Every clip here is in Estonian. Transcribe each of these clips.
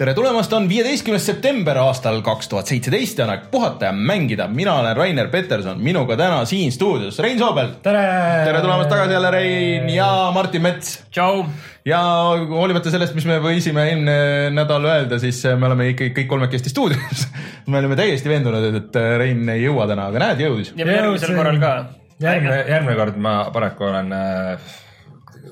Tere tulemast, on viieteistkümnes september aastal kaks tuhat seitseteist ja on aeg puhata ja mängida. mina olen Rainer Peterson, minuga täna siin stuudios Rein Soobel. tere! tere tulemast tagasi jälle, Rein ja Martin Mets. tšau! ja hoolimata sellest, mis me võisime eelmine nädal öelda, siis me oleme ikkagi kõik kolmekesti stuudios. me olime täiesti veendunud, et Rein ei jõua täna, aga näed, jõudis. ja järgmisel korral ka. järgmine, järgmine kord ma paraku olen äh,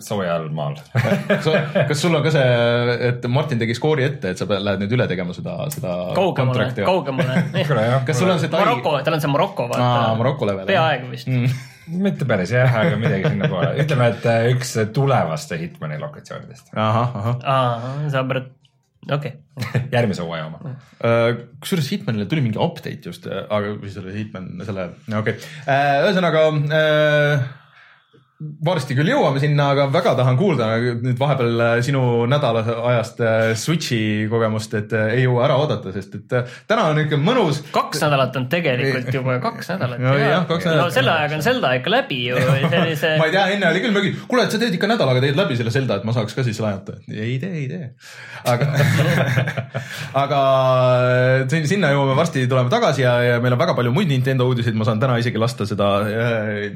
soojal maal. kas sul on ka see, et Martin tegi skoori ette, et sa pead- lähed nüüd üle tegema seda, seda kaugemale, kontrakti? kaugemale. kas sul on see tai- Maroko, tal on see Maroko, Aa, vaata. Maroko level, peaaegu vist. Mm. mitte päris jah, aga midagi sinnapoole, ütleme, et äh, üks tulevaste Hitmani lokatsioonidest, ahah, ahah. aa, sa pead, okei okay.. järgmise hooaja oma. Äh, kusjuures Hitmanile tuli mingi update just, aga või selle Hitman, selle, okei okay.. ühesõnaga äh, varsti küll jõuame sinna, aga väga tahan kuulda nüüd vahepeal äh, sinu nädala ajast äh, Switch'i kogemust, et äh, ei jõua ära oodata, sest et täna on ikka mõnus. kaks nädalat on tegelikult juba, kaks nädalat. No jah, kaks nädalat. no selle ajaga on Zelda ikka läbi ju, sellise ma ei tea, enne oli küll mingi, kuule, et sa teed ikka nädalaga teed läbi selle Zelda, et ma saaks ka siis laenata. ei tee, ei tee. aga, aga sin- sinna jõuame varsti, tuleme tagasi ja, ja meil on väga palju muid Nintendo uudiseid, ma saan täna isegi lasta seda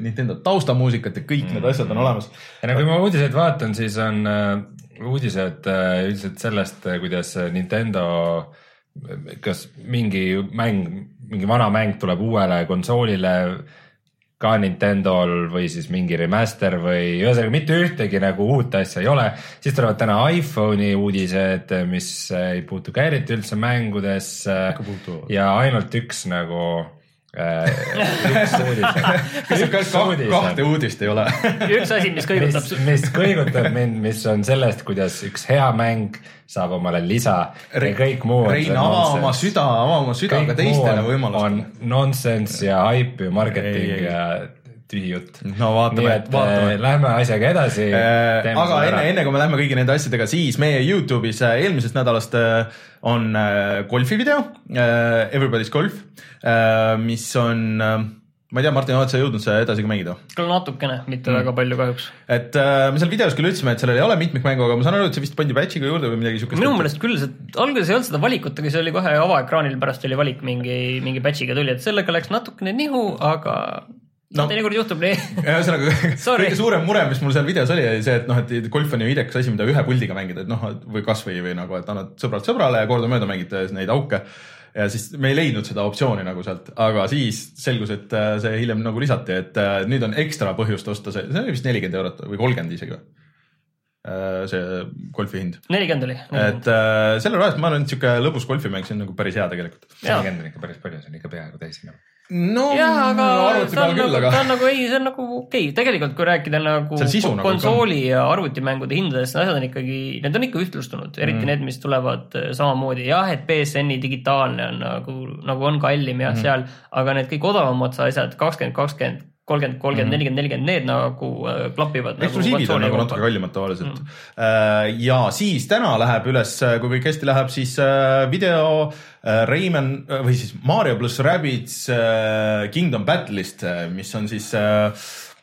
Nintendo taustamuusikat ja kõik need asjad on olemas. ja no kui ma uudiseid vaatan, siis on äh, uudised äh, üldiselt sellest, kuidas Nintendo, kas mingi mäng, mingi vana mäng tuleb uuele konsoolile ka Nintendo'l või siis mingi remaster või ühesõnaga mitte ühtegi nagu uut asja ei ole. siis tulevad täna iPhone'i uudised, mis ei puutu ka eriti üldse mängudesse ja ainult üks nagu äh. kas kas kah, kahte uudist ei ole? üks asi, mis kõigutab mis, kõigutab mind, mis on sellest, kuidas üks hea mäng saab omale lisa ja kõik muu. Rein, ava oma süda, ava oma süda ka teistele on võimalustele. nonsense ja hype ja marketing Ei, ei, ei. ja tühi jutt. no vaatame et vaatame äh, lähme asjaga edasi. Äh, aga enne, enne kui me läheme kõigi nende asjadega, siis meie Youtube'is äh, eelmisest nädalast äh, on äh, golfi video, Everybody's Golf, mis on, ma ei tea, Martin, oled sa jõudnud seda edasi ka mängida? küll natukene, mitte mm. väga palju kahjuks. et äh, me seal videos küll ütlesime, et sellel ei ole mitmikmängu, aga ma saan aru, et see vist pandi patch'iga juurde või midagi siukest. minu meelest küll, see alguses ei olnud seda valikut, aga see oli kohe avaekraanil, pärast oli valik mingi, mingi batch'iga tuli, et sellega läks natukene nihu, aga No. teinekord juhtub nii. ühesõnaga kõige suurem mure, mis mul seal videos oli, oli see, et noh, et golf on ju idekas asi, mida ühe puldiga mängida, et noh, või kasvõi või nagu, et annad sõbralt sõbrale ja kordamööda mängite neid auke. ja siis me ei leidnud seda optsiooni nagu sealt, aga siis selgus, et äh, see hiljem nagu lisati, et äh, nüüd on ekstra põhjust osta see, see oli vist nelikümmend eurot või kolmkümmend isegi või? see golfi hind, nelikümmend oli. et äh, selle raha eest ma arvan, et sihuke lõbus golfimäng, see on nagu päris hea tegelikult. nelikümmend on ikka päris palju, see on ikka peaaegu täis sinna. No jah, aga arvuti peal on küll, nagu, aga ta on nagu ei, see on nagu okei okay., tegelikult kui rääkida nagu nagu konsooli ja arvutimängude hindadest, need asjad on ikkagi, need on ikka ühtlustunud, eriti mm. need, mis tulevad äh, samamoodi, jah, et BSN-i digitaalne on nagu, nagu on kallim jah mm. seal, aga need kõik odavamad asjad, kakskümmend, kakskümmend, kolmkümmend, kolmkümmend, nelikümmend, nelikümmend, need nagu äh, klapivad. eksklusiivid on nagu natuke kallimad tavaliselt mm.. ja siis täna läheb üles, kui kõik hästi läheb, siis äh, video äh, Rayman äh, või siis Mario pluss Rabbids äh, Kingdom Battle'ist, mis on siis äh,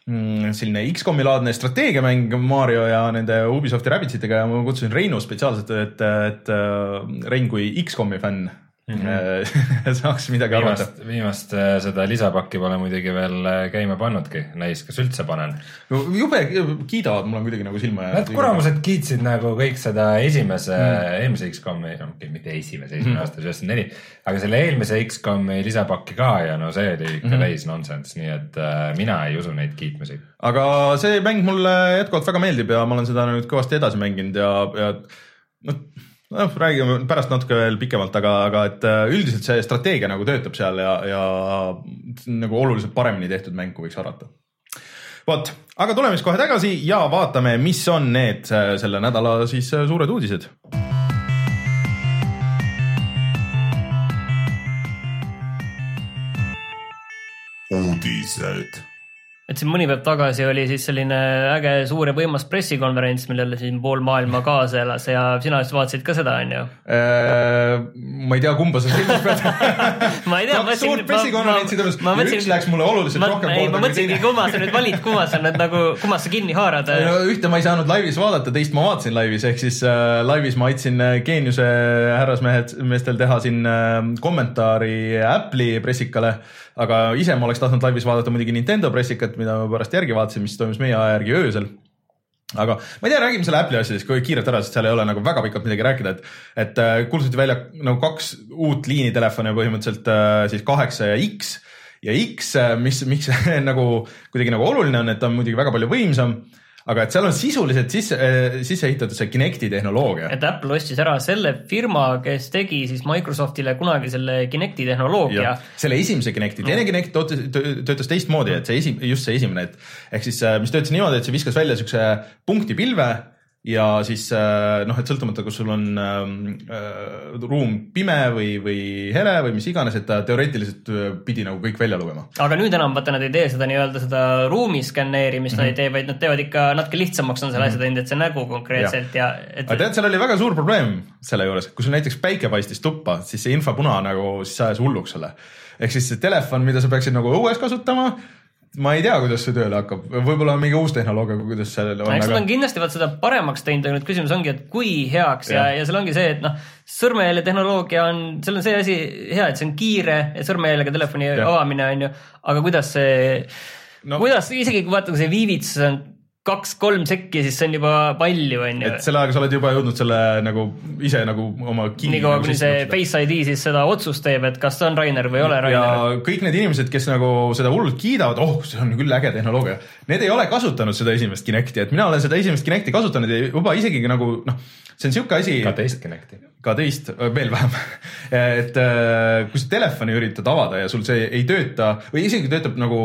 mm, selline X-komi laadne strateegiamäng Mario ja nende Ubisofti Rabbidsitega ja ma kutsusin Reinu spetsiaalselt, et, et äh, Rein kui X-komi fänn mm -hmm. saaks midagi arvata. viimast, viimast äh, seda lisapakki pole muidugi veel äh, käima pannudki, näis, kas üldse panen. jube kiidavad, mul on kuidagi nagu silma Nad kuramused kiitsid nagu kõik seda esimese mm., eelmise X-komi, no mitte esimese, esimene mm. aasta üheksakümmend neli, aga selle eelmise X-komi lisapakki ka ja no see oli ikka mm -hmm. täis nonsense, nii et äh, mina ei usu neid kiitmisi. aga see mäng mulle jätkuvalt väga meeldib ja ma olen seda nüüd kõvasti edasi mänginud ja, ja noh, noh, räägime pärast natuke veel pikemalt, aga, aga et äh, üldiselt see strateegia nagu töötab seal ja, ja nagu oluliselt paremini tehtud mäng, kui võiks arvata. vot, aga tuleme siis kohe tagasi ja vaatame, mis on need äh, selle nädala siis äh, suured uudised uudised. Et siin mõni päev tagasi oli siis selline äge suur ja võimas pressikonverents, millele siin pool maailma kaasa elas ja sina vist vaatasid ka seda, on ju? Äh, ma ei tea, kumba sa silmas pead ma ei tea. kaks suurt pressikonverentsi tulus ja üks läks mulle oluliselt ma, rohkem ei, ma mõtlesingi, kumma sa nüüd valid, kumma sa nüüd nagu, kummas sa kinni haarad? no ühte ma ei saanud laivis vaadata, teist ma vaatasin laivis, ehk siis äh, laivis ma aitasin äh, geeniuse härrasmehed, meestel teha siin äh, kommentaari Apple'i pressikale aga ise ma oleks tahtnud laivis vaadata muidugi Nintendo pressikat, mida ma pärast järgi vaatasin, mis toimus meie aja järgi öösel. Aga ma ei tea, räägime selle Apple'i asjadest kui kiirelt ära, sest seal ei ole nagu väga pikalt midagi rääkida, et, et äh, kuulutati välja nagu kaks uut liinitelefoni põhimõtteliselt äh, siis kaheksa ja X. Ja X, äh, mis, miks nagu kuidagi nagu oluline on, et ta on muidugi väga palju võimsam aga et seal on sisuliselt sisse, sisse ehitatud see Kinecti tehnoloogia. et Apple ostis ära selle firma, kes tegi siis Microsoftile kunagi selle Kinecti tehnoloogia. selle esimese Kinecti, teine Kinect töötas teistmoodi, et see esi, just see esimene, et ehk siis, mis töötas niimoodi, et see viskas välja siukse punktipilve ja siis äh, noh, et sõltumata, kas sul on ähm, äh, ruum pime või, või hele või mis iganes, et ta teoreetiliselt äh, pidi nagu kõik välja lugema. aga nüüd enam vaata, nad ei tee seda nii-öelda seda ruumi skänneerimist mm, -hmm. nad ei tee, vaid nad teevad ikka natuke lihtsamaks on selle asja teinud, et see nägu konkreetselt ja, ja et.... aga tead, seal oli väga suur probleem selle juures, kui sul näiteks päike paistis tuppa, siis see infrapuna nagu, siis ajas hulluks selle. ehk siis see telefon, mida sa peaksid nagu õues kasutama ma ei tea, kuidas see tööle hakkab, võib-olla on mingi uus tehnoloogia, kuidas sellele on. eks nad aga... on kindlasti vaat seda paremaks teinud, aga nüüd küsimus ongi, et kui heaks ja, ja, ja seal ongi see, et noh, sõrmejälje tehnoloogia on, seal on see asi hea, et see on kiire, sõrmejäljega telefoni ja. avamine on ju, aga kuidas see no., kuidas isegi kui vaata, kui see viivitsus on kaks-kolm sekki, siis see on juba palju, on ju. et selle ajaga sa oled juba jõudnud selle nagu ise nagu oma nii kaua, kuni see Face ID siis seda otsust teeb, et kas see on Rainer või ei ole Rainer. ja kõik need inimesed, kes nagu seda hullult kiidavad, oh, see on küll äge tehnoloogia, need ei ole kasutanud seda esimest Kinecti, et mina olen seda esimest Kinecti kasutanud ja juba isegi nagu noh, see on sihuke asi. ka teist Kinecti. ka teist, veel vähem et äh, kui sa telefoni üritad avada ja sul see ei tööta või isegi töötab nagu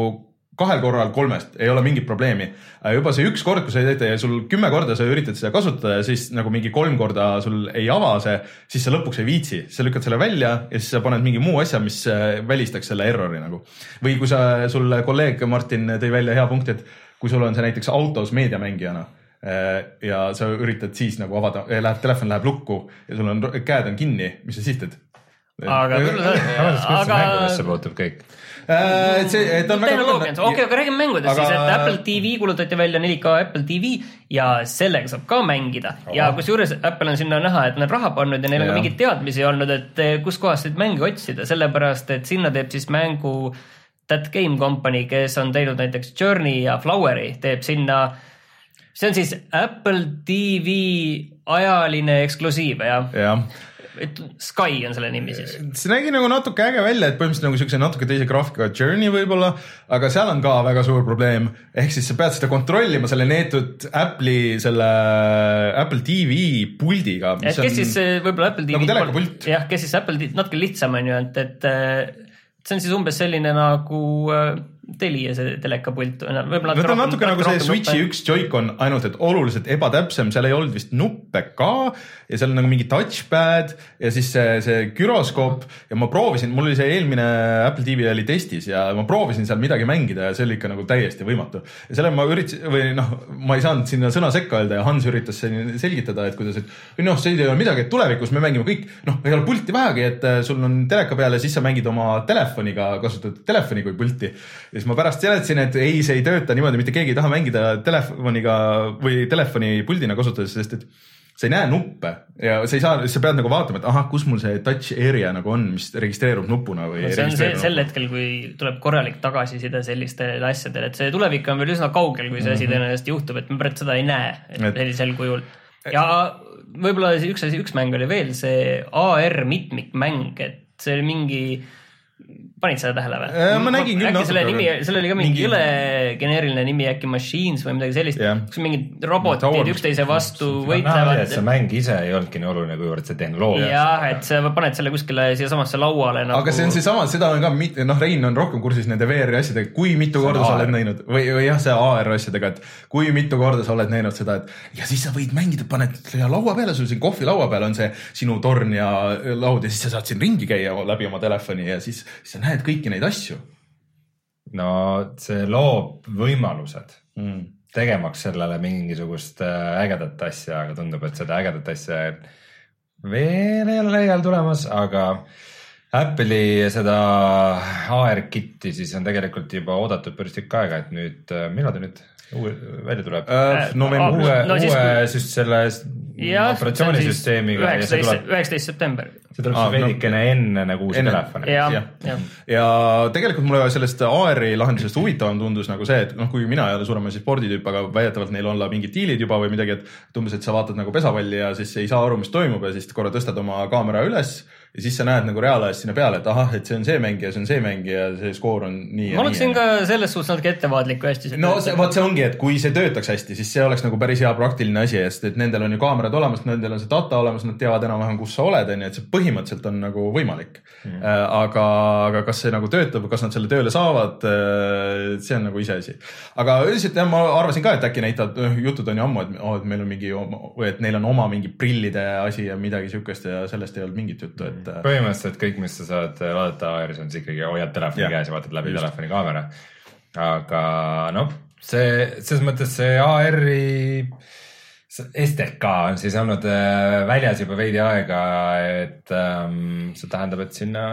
kahel korral kolmest ei ole mingit probleemi. juba see üks kord, kui sa teed ja sul kümme korda sa üritad seda kasutada ja siis nagu mingi kolm korda sul ei ava see, siis sa lõpuks ei viitsi, sa lükkad selle välja ja siis sa paned mingi muu asja, mis äh, välistaks selle errori nagu. või kui sa, sul kolleeg Martin tõi välja hea punkti, et kui sul on see näiteks autos meediamängijana äh, ja sa üritad siis nagu avada, läheb, telefon läheb lukku ja sul on, käed on kinni, mis sa siis teed? aga küll, aga. mängudesse puutub kõik Äh, et see, et on väga. tehnoloogia on see, okei, aga räägime mängudest aga... siis, et Apple TV kuulutati välja 4K Apple TV ja sellega saab ka mängida Aha. ja kusjuures Apple on sinna näha, et nad raha pannud ja neil on ka mingeid teadmisi olnud, et eh, kuskohast neid mänge otsida, sellepärast et sinna teeb siis mängu That Game Company, kes on teinud näiteks Journey ja Flower'i, teeb sinna see on siis Apple TV ajaline eksklusiiv, jah? jah Sky on selle nimi siis. see nägi nagu natuke äge välja, et põhimõtteliselt nagu siukse natuke teise graafikaga Journey võib-olla, aga seal on ka väga suur probleem. ehk siis sa pead seda kontrollima selle neetud Apple'i, selle Apple TV puldiga. kes on, siis võib-olla Apple TV. nagu telekapult. jah, kes siis Apple, natuke lihtsam on ju, et, et see on siis umbes selline nagu äh, Telia see telekapult. ta on natuke nagu see Switchi üks Joy-Con, ainult et oluliselt ebatäpsem, seal ei olnud vist nuppe ka ja seal on nagu mingi touchpad ja siis see, see güroskoop ja ma proovisin, mul oli see eelmine Apple TV oli testis ja ma proovisin seal midagi mängida ja see oli ikka nagu täiesti võimatu. ja selle ma üritasin või noh, ma ei saanud sinna sõna sekka öelda ja Hans üritas selgitada, et kuidas, et noh, see ei ole midagi, et tulevikus me mängime kõik, noh, ei ole pulti vähegi, et äh, sul on teleka peal ja siis sa mängid oma telefoniga, kasutad telefoni kui pulti ja siis ma pärast seletasin, et ei, see ei tööta niimoodi, mitte keegi ei taha mängida telefoniga või telefoni puldina kasutades, sest et sa ei näe nuppe ja sa ei saa, sa pead nagu vaatama, et ahah, kus mul see touch area nagu on, mis registreerub nupuna või. see on see, sel hetkel, kui tuleb korralik tagasiside sellistele asjadele, et see tulevik on veel üsna kaugel, kui see asi mm -hmm. tõenäoliselt juhtub, et me pärast seda ei näe et... sellisel kujul. ja võib-olla üks asi, üks mäng oli veel see AR mitmikmäng, et see oli mingi panid seda tähele või? Äh, ma nägin küll natuke. selle nimi, sellel oli ka mingi, mingi jõle geneeriline nimi äkki Machines või midagi sellist yeah., kus mingid robotid no, üksteise vastu võitlevad. see mäng ise ei olnudki nii oluline, kuivõrd see tehnoloogia. jah, et sa paned selle kuskile siiasamasse lauale nagu.... aga see on seesama, seda on ka, noh, Rein on rohkem kursis nende VR-i asjadega, kui mitu korda sa oled näinud või, või jah, see AR asjadega, et kui mitu korda sa oled näinud seda, et ja siis sa võid mängida, paned laua peale, sul siin kohvilaua peal on see sinu torn ja laud ja siis sa saad siin ringi käia läbi oma telefoni ja siis, siis sa näed kõiki neid asju. no see loob võimalused mm. tegemaks sellele mingisugust äh, ägedat asja, aga tundub, et seda ägedat asja veel ei ole lähiajal tulemas, aga Apple'i seda AR kit'i siis on tegelikult juba oodatud päris tükk aega, et nüüd, millal ta nüüd uue, välja tuleb? Äh, novembris uue no no,, siis, uue kui- siis selle operatsioonisüsteemiga üheksateist, üheksateist september. See tuleb siis veidikene enne nagu uusi enne. telefone. jah Jah., jah. ja tegelikult mulle sellest AR-i lahendusest huvitavam tundus nagu see, et noh, kui mina ei ole suurem asi sporditüüp, aga väidetavalt neil olla mingid diilid juba või midagi, et umbes, et sa vaatad nagu pesapalli ja siis ei saa aru, mis toimub ja siis korra tõstad oma kaamera üles ja siis sa näed nagu reaalajas sinna peale, et ahah, et see on see mängija, see on see mängija, see skoor on nii ja ma oleksin ka selles suhtes natuke ettevaatlik, kui hästi see no see, vot see ongi, et kui see töötaks hästi, siis see oleks nagu päris hea praktiline asi, sest et nendel on ju kaamerad olemas, nendel on see data olemas, nad teavad enam-vähem, kus sa oled, onju, et see põhimõtteliselt on nagu võimalik mm.. aga, aga kas see nagu töötab, kas nad selle tööle saavad, see on nagu iseasi. aga üldiselt jah, ma arvasin ka, et äkki näitavad, jutud on ju ammu, et oh, et meil on mingi, et neil on oma mingi prillide asi ja midagi siukest ja sellest ei olnud mingit juttu, et mm. põhimõtteliselt kõik, mis sa saad vaadata AR-is on siis ikkagi hoiad telefoni Jah, käes ja vaatad läbi just. telefoni kaamera. aga noh, see selles mõttes see AR-i see STK on siis olnud äh, väljas juba veidi aega, et ähm, see tähendab, et sinna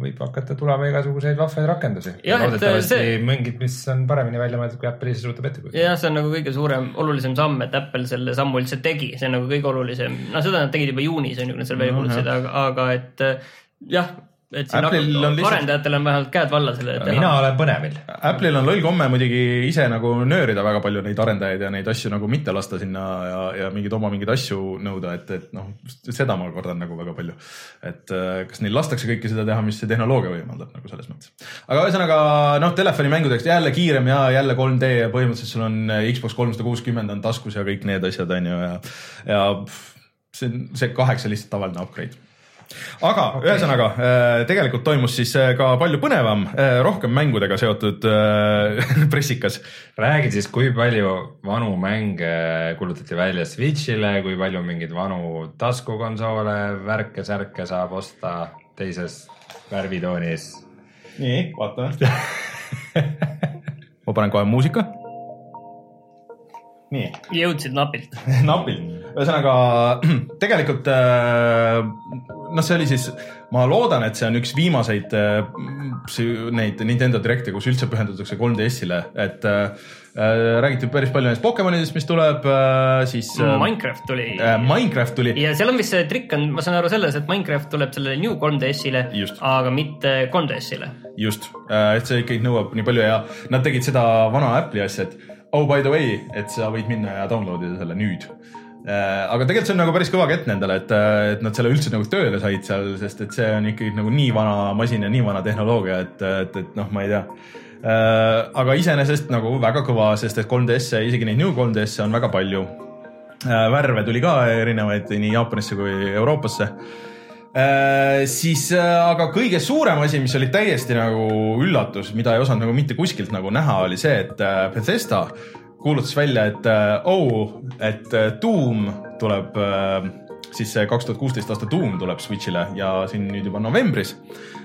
võib hakata tulema igasuguseid vahvaid rakendusi. Et loodetavasti see- mingid, mis on paremini välja mõeldud, kui Apple ise suudab ette kujutada. jah, see on nagu kõige suurem, olulisem samm, et Apple selle sammu üldse tegi, see on nagu kõige olulisem, no seda nad tegid juba juunis on ju, kui nad selle välja kuulutasid, aga, aga et äh, jah, et siin Apple'il on lihtsalt- arendajatel on vähemalt käed vallas selle mina teha. olen põnevil. Apple'il on loll komme muidugi ise nagu nöörida väga palju neid arendajaid ja neid asju nagu mitte lasta sinna ja, ja mingeid oma mingeid asju nõuda, et, et noh, seda ma kardan nagu väga palju. et äh, kas neil lastakse kõike seda teha, mis see tehnoloogia võimaldab nagu selles mõttes. aga ühesõnaga noh, telefonimängudeks jälle kiirem ja jälle 3D ja põhimõtteliselt sul on äh, Xbox kolmsada kuuskümmend on taskus ja kõik need asjad on ju ja, ja see on see kaheksa lihtsalt tavaline upgrade aga okay. ühesõnaga äh, tegelikult toimus siis äh, ka palju põnevam, rohkem mängudega seotud äh, pressikas. räägi siis, kui palju vanu mänge kuulutati välja Switch'ile, kui palju mingeid vanu taskukonsoole, värke-särke saab osta teises värvitoonis. nii, vaatame. ma panen kohe muusika. nii jõudsid napilt. napilt, ühesõnaga tegelikult äh, noh, see oli siis, ma loodan, et see on üks viimaseid äh, neid Nintendo Direct'e, kus üldse pühendutakse 3DS-ile, et äh, räägiti päris palju nendest Pokemonidest, mis tuleb siis Minecraft tuli Minecraft tuli ja seal on vist see trikk on, ma saan aru selles, et Minecraft tuleb sellele New 3DS-ile Just., aga mitte 3DS-ile. just, et see ikkagi nõuab nii palju ja nad tegid seda vana Apple'i asja, et oh by the way, et sa võid minna ja download ida selle nüüd. Aga tegelikult see on nagu päris kõva kett nendele, et, et nad selle üldse nagu tööle said seal, sest et see on ikkagi nagu nii vana masin ja nii vana tehnoloogia, et, et, et noh, ma ei tea. aga iseenesest nagu väga kõva, sest et 3DS-e, isegi neid New 3DS-e on väga palju. värve tuli ka erinevaid nii Jaapanisse kui Euroopasse Äh, siis äh, aga kõige suurem asi, mis oli täiesti nagu üllatus, mida ei osanud nagu mitte kuskilt nagu näha, oli see, et äh, Bethesda kuulutas välja, et äh, oh, et äh, Doom tuleb äh, siis see kaks tuhat kuusteist aasta Doom tuleb Switch'ile ja siin nüüd juba novembris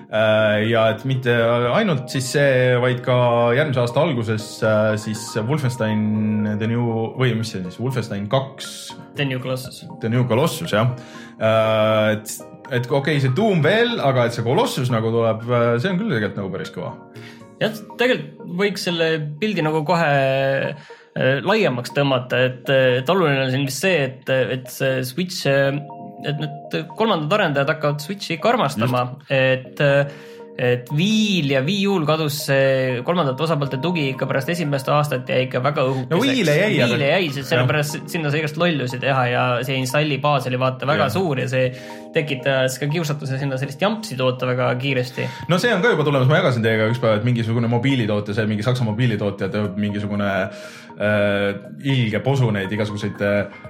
ja et mitte ainult siis see, vaid ka järgmise aasta alguses siis Wolfenstein The New või mis see siis, Wolfenstein kaks The New Colossus. The New Colossus jah. et, et okei okay,, see Doom veel, aga et see Colossus nagu tuleb, see on küll tegelikult nagu päris kõva. jah, tegelikult võiks selle pildi nagu kohe laiemaks tõmmata, et, et oluline on siin vist see, et, et see Switch, et need kolmandad arendajad hakkavad Switchi ikka armastama, et et Wii'l ja Wii U-l kadus see kolmandate osapoolte tugi ikka pärast esimest aastat jäi ikka väga õhukeseks. No Wii'le jäi, Wii'le jäi, sest sellepärast sinna sai igast lollusi teha ja see installi baas oli vaata väga Jah. suur ja see tekitas ka kiusatuse sinna sellist jampsi toota väga kiiresti no see on ka juba tulemas, ma jagasin teiega ükspäev, et mingisugune mobiilitootja, see mingi Saksa mobiilitootja teeb mingisugune äh, ilge posu neid igasuguseid äh,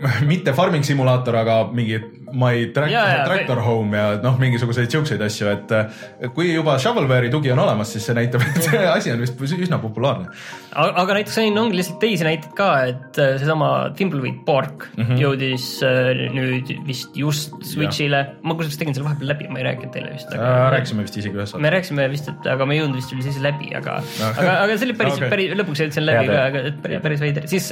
mitte farming simulaator, aga mingi my track, Jaa, jaa, tractor home ja noh, mingisuguseid siukseid asju, et äh, kui juba shovelware'i tugi on olemas, siis see näitab, et see asi on vist üsna populaarne. aga, aga näiteks siin ongi lihtsalt teisi näiteid ka, et äh, seesama Thimbleweed Bark mm. -hmm. jõudis äh, nüüd vist just Switch'ile, ma kusjuures tegin selle vahepeal läbi, ma ei rääkinud teile vist. rääkisime vist isegi ühes saates. me rääkisime vist, et aga me ei jõudnud vist veel siis läbi, aga aga, aga see oli päris okay., päris, lõpuks jõudsin läbi ka, aga et päris, päris veider. siis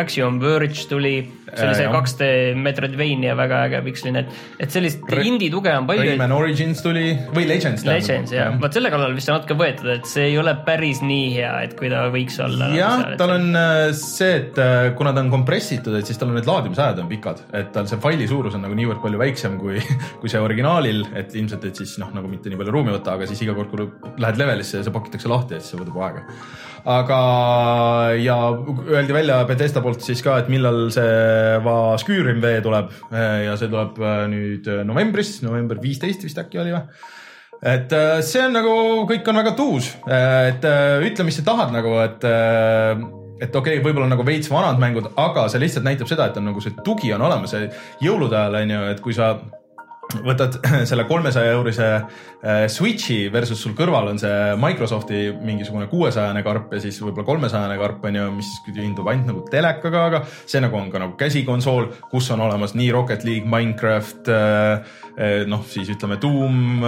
Axiom Verge tuli, see oli Äh, see jah. 2D Metroidvania väga äge piksline, et, et sellist indie tuge on palju. Rayman Origins tuli või Legends. Legends jah, vot selle kallal vist on natuke võetud, et see ei ole päris nii hea, et kui ta võiks olla. jah, tal on äh, see, et äh, kuna ta on kompressitud, et siis tal on need laadimisajad on pikad, et tal see faili suurus on nagu niivõrd palju väiksem kui, kui see originaalil, et ilmselt, et siis noh, nagu mitte nii palju ruumi võtta, aga siis iga kord, kui lähed levelisse ja see pakitakse lahti, et siis see võtab aega. aga, ja öeldi välja Bethesda poolt siis ka, et millal see va- Skyrim V tuleb. Ja see tuleb äh, nüüd novembris, november viisteist vist äkki oli või? et äh, see on nagu, kõik on väga tuus, et äh, ütle, mis sa tahad nagu, et äh, et okei okay,, võib-olla nagu veits vanad mängud, aga see lihtsalt näitab seda, et on nagu see tugi on olemas, jõulude ajal on ju, et kui sa võtad selle kolmesaja eurise äh, Switchi versus sul kõrval on see Microsofti mingisugune kuuesajane karp ja siis võib-olla kolmesajane karp on ju, mis hindub ainult nagu telekaga, aga see nagu on ka nagu käsikonsool, kus on olemas nii Rocket League, Minecraft äh,, äh, noh, siis ütleme Doom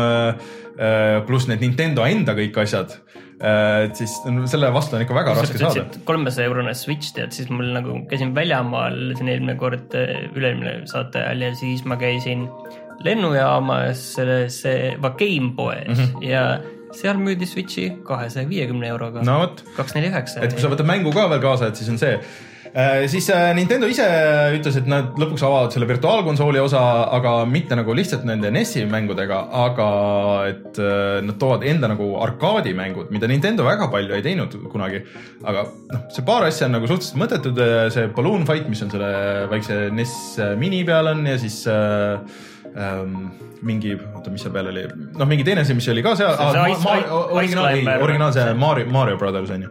pluss need Nintendo enda kõik asjad et siis selle vastu on ikka väga raske saada. kolmesaja eurone Switch tead, siis mul nagu käisin väljamaal siin eelmine kord, üle-eelmine saate ajal ja siis ma käisin lennujaamas selles va- Gamepoes mm. -hmm. ja seal müüdi Switchi kahesaja viiekümne euroga no vot kaks, neli, üheksa. et kui sa võtad mängu ka veel kaasa, et siis on see äh, siis äh, Nintendo ise ütles, et nad lõpuks avavad selle virtuaalkonsooli osa, aga mitte nagu lihtsalt nende NES-i mängudega, aga et äh, nad toovad enda nagu arkaadimängud, mida Nintendo väga palju ei teinud kunagi. aga noh, see paar asja on nagu suhteliselt mõttetud, see Balloon Fight, mis on selle väikse NES mini peal on ja siis äh, ähm, mingi, oota, mis seal peal oli, noh, mingi teine asi, mis oli ka seal, See- see Ice- Ice originaal, ei Climber. originaalse Mario, Mario Brothers on ju.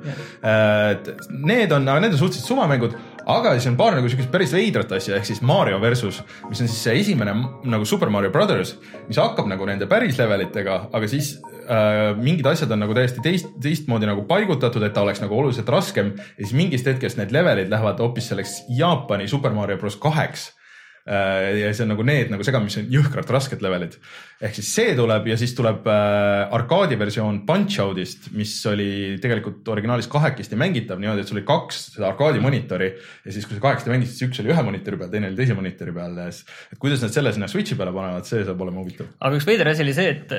et need on, aga need on suhteliselt suvamängud, aga siis on paar nagu siukest päris veidrat asja, ehk siis Mario versus, mis on siis see esimene nagu Super Mario Brothers, mis hakkab nagu nende päris levelitega, aga siis äh, mingid asjad on nagu täiesti teist, teistmoodi nagu paigutatud, et ta oleks nagu oluliselt raskem ja siis mingist hetkest need levelid lähevad hoopis selleks Jaapani Super Mario bros kaheks Äh, ja see on nagu need nagu segamini, mis on jõhkralt rasked levelid. ehk siis see tuleb ja siis tuleb äh, arkaadi versioon Punch-Outist, mis oli tegelikult originaalis kahekesti mängitav niimoodi, et sul oli kaks seda arkaadi monitori ja siis, kui sa kahekesti mängisid, siis üks oli ühe monitori peal, teine oli teise monitori peal ja siis, et kuidas nad selle sinna Switch'i peale panevad, see saab olema huvitav. aga üks veider asi oli see, et,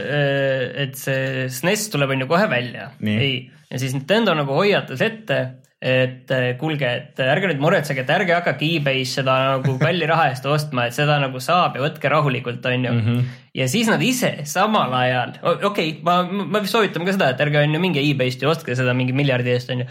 et see SNES tuleb on ju kohe välja. Ei, ja siis Nintendo nagu hoiatas ette, et eh, kuulge, et ärge nüüd muretsege, et ärge hakake e-base seda nagu kalli raha eest ostma, et seda nagu saab ja võtke rahulikult, onju mm. -hmm. ja siis nad ise samal ajal, okei okay,, ma, ma soovitan ka seda, et ärge onju minge e-base'ist ja ostke seda mingi miljardi eest, onju.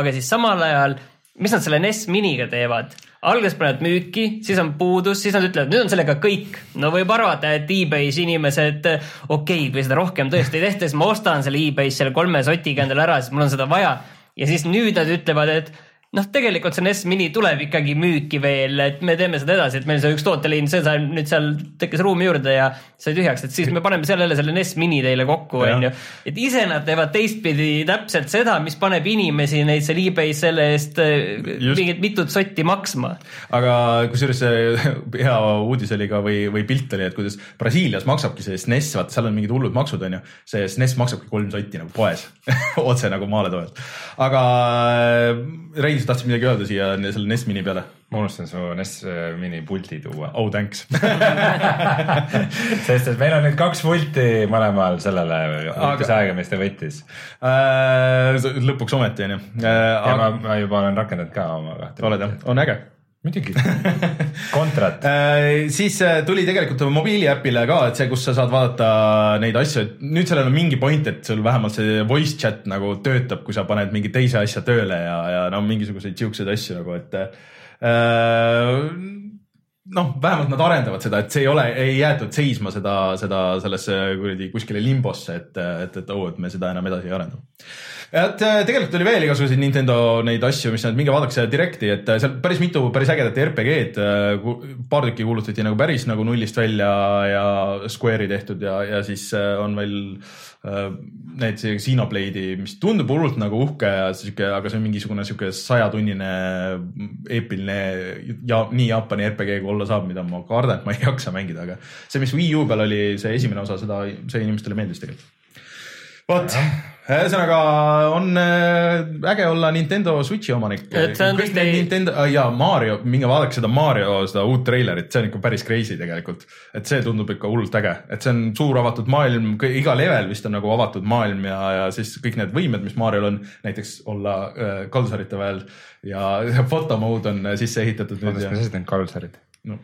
aga siis samal ajal, mis nad selle NES miniga teevad? alguses panevad müüki, siis on puudus, siis nad ütlevad, nüüd on sellega kõik. no võib arvata, et e-base inimesed, okei okay,, kui seda rohkem tõesti ei tehta, siis ma ostan selle e-base selle kolme sotiga endale ära, sest mul on seda vaja. Ja siis nüüd nad ütlevad, et noh, tegelikult see NES mini tuleb ikkagi müüki veel, et me teeme seda edasi, et meil see üks tooteliin, see sai nüüd seal tekkis ruumi juurde ja sai tühjaks, et siis me paneme seal jälle selle NES mini teile kokku, onju. et ise nad teevad teistpidi täpselt seda, mis paneb inimesi neid seal e-base selle eest Just. mingit mitut sotti maksma. aga kusjuures see hea uudis oli ka või, või pilt oli, et kuidas Brasiilias maksabki see SNES, vaata seal on mingid hullud maksud onju, see SNES maksabki kolm sotti nagu poes otse nagu maaletoojalt. aga äh, Rein, sa tahtsid midagi öelda siia selle NES mini peale? ma unustasin su NES mini puldi tuua, oh thanks sest et meil on nüüd kaks pulti mõlemal sellele, Aga- mis ta võttis. Äh, lõpuks ometi onju. ja ma, ma juba olen rakendanud ka oma kahte. oled jah, on äge muidugi, kontrat. Äh, siis äh, tuli tegelikult mobiiliäpile ka, et see, kus sa saad vaadata neid asju, et nüüd sellel on mingi point, et sul vähemalt see voice chat nagu töötab, kui sa paned mingi teise asja tööle ja, ja no mingisuguseid siukseid asju nagu, et äh, noh, vähemalt nad arendavad seda, et see ei ole, ei jäetud seisma seda, seda sellesse kuradi kuskile limbosse, et, et, et oo, et me seda enam edasi ei arenda. Et äh, tegelikult oli veel igasuguseid Nintendo neid asju, mis nad, minge vaadake seda Directi, et äh, seal päris mitu päris ägedat RPG-d, paar tükki kuulutati nagu päris nagu nullist välja ja Square'i tehtud ja, ja siis on veel need see Xenoblade'i, mis tundub hullult nagu uhke ja sihuke, aga see on mingisugune sihuke sajatunnine eepiline ja nii Jaapani RPG kui olla saab, mida ma kardan, et ma ei jaksa mängida, aga see, mis Wii U peal oli, see esimene osa, seda, see inimestele meeldis tegelikult vot, ühesõnaga on äh, äge olla Nintendo Switchi omanik. Kõik need Nintendo ja Mario, minge vaadake seda Mario, seda uut treilerit, see on ikka päris crazy tegelikult. et see tundub ikka hullult äge, et see on suur avatud maailm, iga level vist on nagu avatud maailm ja, ja siis kõik need võimed, mis Mariol on, näiteks olla äh, kalsarite väel ja fotomode on sisse ehitatud oota, mis asi need kalsarid? no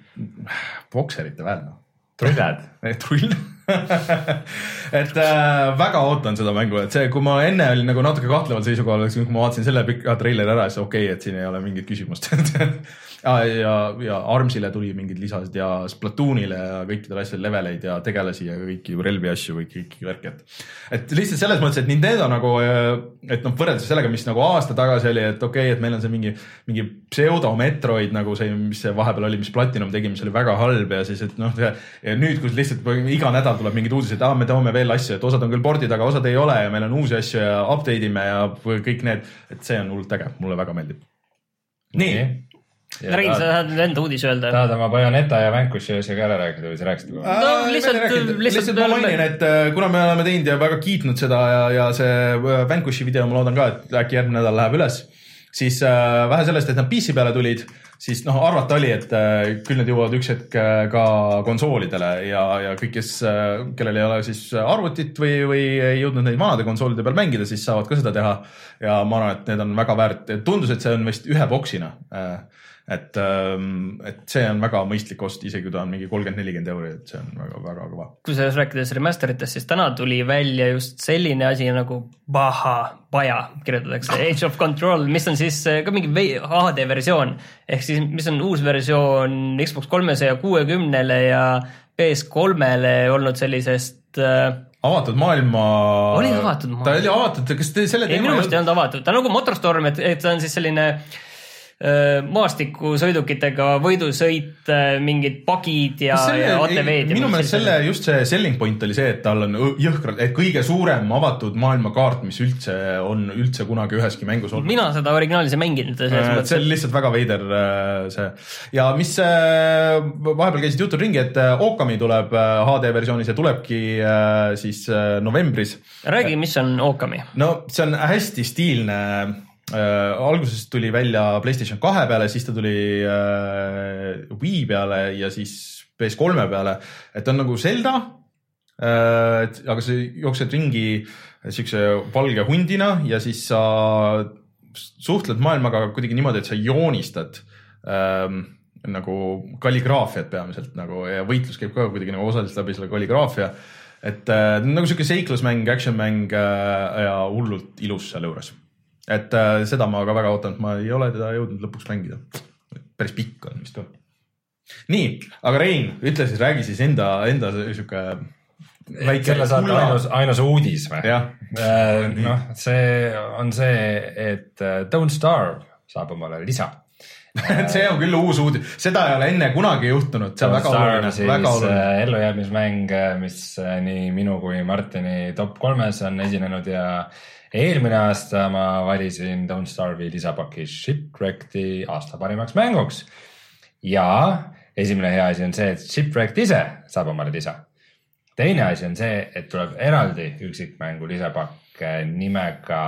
bokserite väel noh trullad? trull et äh, väga ootan seda mängu, et see, kui ma enne olin nagu natuke kahtleval seisukohal, kui ma vaatasin selle pika treileri ära, siis okei okay,, et siin ei ole mingit küsimust ja, ja, ja Armsile tuli mingid lisad ja Splatoonile ja kõikidele asjadele leveleid ja tegelasi ja kõiki relvi asju või kõiki värki, et. et lihtsalt selles mõttes, et Nintendo nagu, et noh, võrreldes sellega, mis nagu aasta tagasi oli, et okei okay,, et meil on see mingi, mingi pseudo Metroid nagu see, mis see vahepeal oli, mis Platinum tegi, mis oli väga halb ja siis, et noh, nüüd, kus lihtsalt iga nädal tuleb mingeid uudiseid, aa, me toome veel asju, et osad on küll pordid, aga osad ei ole ja meil on uusi asju ja update ime ja kõik need, et see on hullult äge, mulle väga meeldib. nii. Rein, sa tahad nüüd enda uudise öelda? tahad oma Bayoneta ja Vanquishi asja ka ära rääkida või sa rääkisid juba? No lihtsalt- lihtsalt, lihtsalt lihtsalt ma mainin, et äh, kuna me oleme teinud ja väga kiitnud seda ja, ja see äh, Vanquishi video, ma loodan ka, et äkki järgmine nädal läheb üles, siis äh, vähe sellest, et nad PC peale tulid, siis noh, arvata oli, et äh, küll need jõuavad üks hetk äh, ka konsoolidele ja, ja kõik, kes äh,, kellel ei ole siis arvutit või, või ei jõudnud neid vanade konsoolide peal mängida, siis saavad ka seda teha. ja ma arvan, et need on väga väärt, tundus, et see on vist ühe boksina äh, et, et see on väga mõistlik ost, isegi kui ta on mingi kolmkümmend, nelikümmend euri, et see on väga-väga kõva. kusjuures rääkides remasteritest, siis täna tuli välja just selline asi nagu Baha, Baja kirjutatakse, Age of Control, mis on siis äh, ka mingi HD versioon ehk siis, mis on uus versioon Xbox kolmesaja kuuekümnele ja PS3-le olnud sellisest äh, avatud maailma. Oli avatud maailm? ta oli avatud, kas te selle ei, minu meelest ei olnud avatud, ta on nagu Motorstorm, et, et ta on siis selline äh, maastikusõidukitega võidusõit, mingid pagid ja, ja ATV-d. minu meelest selle just see selling point oli see, et tal on jõhkralt, et kõige suurem avatud maailmakaart, mis üldse on üldse kunagi üheski mängus olnud. mina seda originaalis ei mänginud, Äh, see, oli lihtsalt väga veider äh, see ja mis äh, vahepeal käisid jutud ringi, et äh, Okami tuleb äh, HD versioonis ja tulebki äh, siis äh, novembris räägi, mis on Okami. no see on hästi stiilne äh,. alguses tuli välja Playstation kahe peale, siis ta tuli äh, Wii peale ja siis PS3 peale, et ta on nagu Zelda äh,. aga sa jooksed ringi siukse valge hundina ja siis sa suhtled maailmaga kuidagi niimoodi, et sa joonistad ähm, nagu kalligraafiat peamiselt nagu ja võitlus käib ka kuidagi nagu osaliselt läbi selle kalligraafia. et äh, nagu sihuke seiklusmäng, action mäng äh, ja hullult ilus sealjuures. Et äh, seda ma ka väga ootan, et ma ei ole teda jõudnud lõpuks mängida. päris pikk on vist ka. nii, aga Rein, ütle siis, räägi siis enda, enda sihuke väike selle saate ainus, ainus uudis või? jah, noh, see on see, et äh, Don't Starve saab omale lisa. see on küll uus uudis, seda ei ole enne kunagi juhtunud, see on väga oluline, väga oluline. äh, ellujäämismäng, mis äh, nii minu kui Martini top kolmes on esinenud ja eelmine aasta ma valisin Don't Starve'i lisapaki Shipwreckedi aasta parimaks mänguks. ja esimene hea asi on see, et Shipwrecked ise saab omale lisa. teine asi on see, et tuleb eraldi üksikmängu lisapakk äh, nimega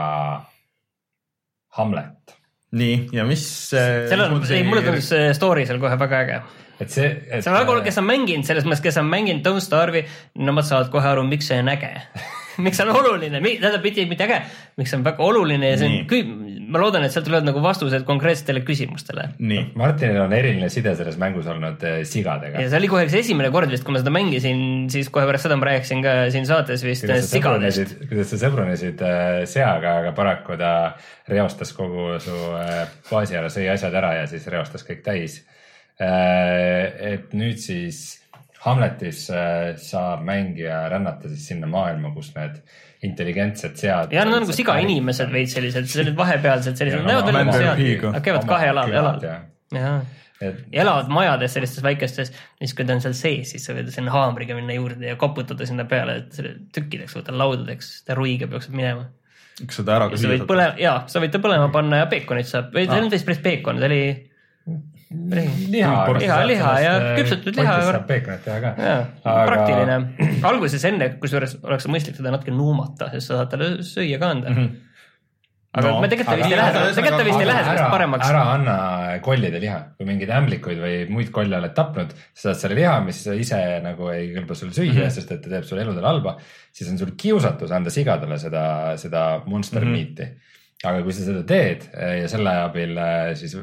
Hamlet nii, ja mis äh, sellel on, ei mulle tundus see story seal kohe väga äge. et see, et. see on väga oluline, kes on mänginud, selles mõttes, kes on mänginud Don't Starve'i, nemad saavad kohe aru, miks see on äge. miks see on oluline, tähendab mitte, mitte äge, miks see on väga oluline ja see Nii. on kõik, ma loodan, et sealt tulevad nagu vastused konkreetsetele küsimustele. nii, Martinil on eriline side selles mängus olnud äh, sigadega ja. see oli kohe üks esimene kord vist, kui ma seda mängisin, siis kohe pärast seda ma rääkisin ka siin saates vist kuidas sigadest. kuidas sa sõbrunesid äh, seaga, aga paraku ta reostas kogu su äh, baasi ära, sõi asjad ära ja siis reostas kõik täis. et nüüd siis Hamletis äh, saab mängija rännata siis sinna maailma, kus need intelligentsed sead. ja nad on nagu sigainimesed veits sellised, sellised vahepealsed sellised, nad näevad välja nagu sead nad käivad kahe jala jalal. jah, jaa, et ja elavad majades sellistes väikestes, siis kui ta on seal sees, siis sa võid sinna haamriga minna juurde ja koputada sinna peale, et selle tükkideks võtta laudadeks, ta ruiga peaks minema. kas seda ära ka sa võid süüa põle-, jaa, sa võid ta põlema panna ja peekonit saab, või see on vist päris peekon, ta oli, liha. Liha, liha ja küpsetatud liha. saab peekonit teha ka. jaa, praktiline. alguses enne, kusjuures oleks mõistlik teda natuke nuumata, sest sa saad talle süüa ka anda mm. -hmm. aga No, me tegelikult vist ei aga- lähe, tegelikult vist ei lähe sellest paremaks. ära anna kollide liha, kui mingeid ämblikuid või muid kolle oled tapnud, sa saad selle liha, mis ise nagu ei kõlba sul süüa mm, -hmm. sest et ta teeb sulle eludele halba, siis on sul kiusatus anda sigadele seda, seda monster mm -hmm. meat'i. aga kui sa seda teed eh, ja selle abil eh, siis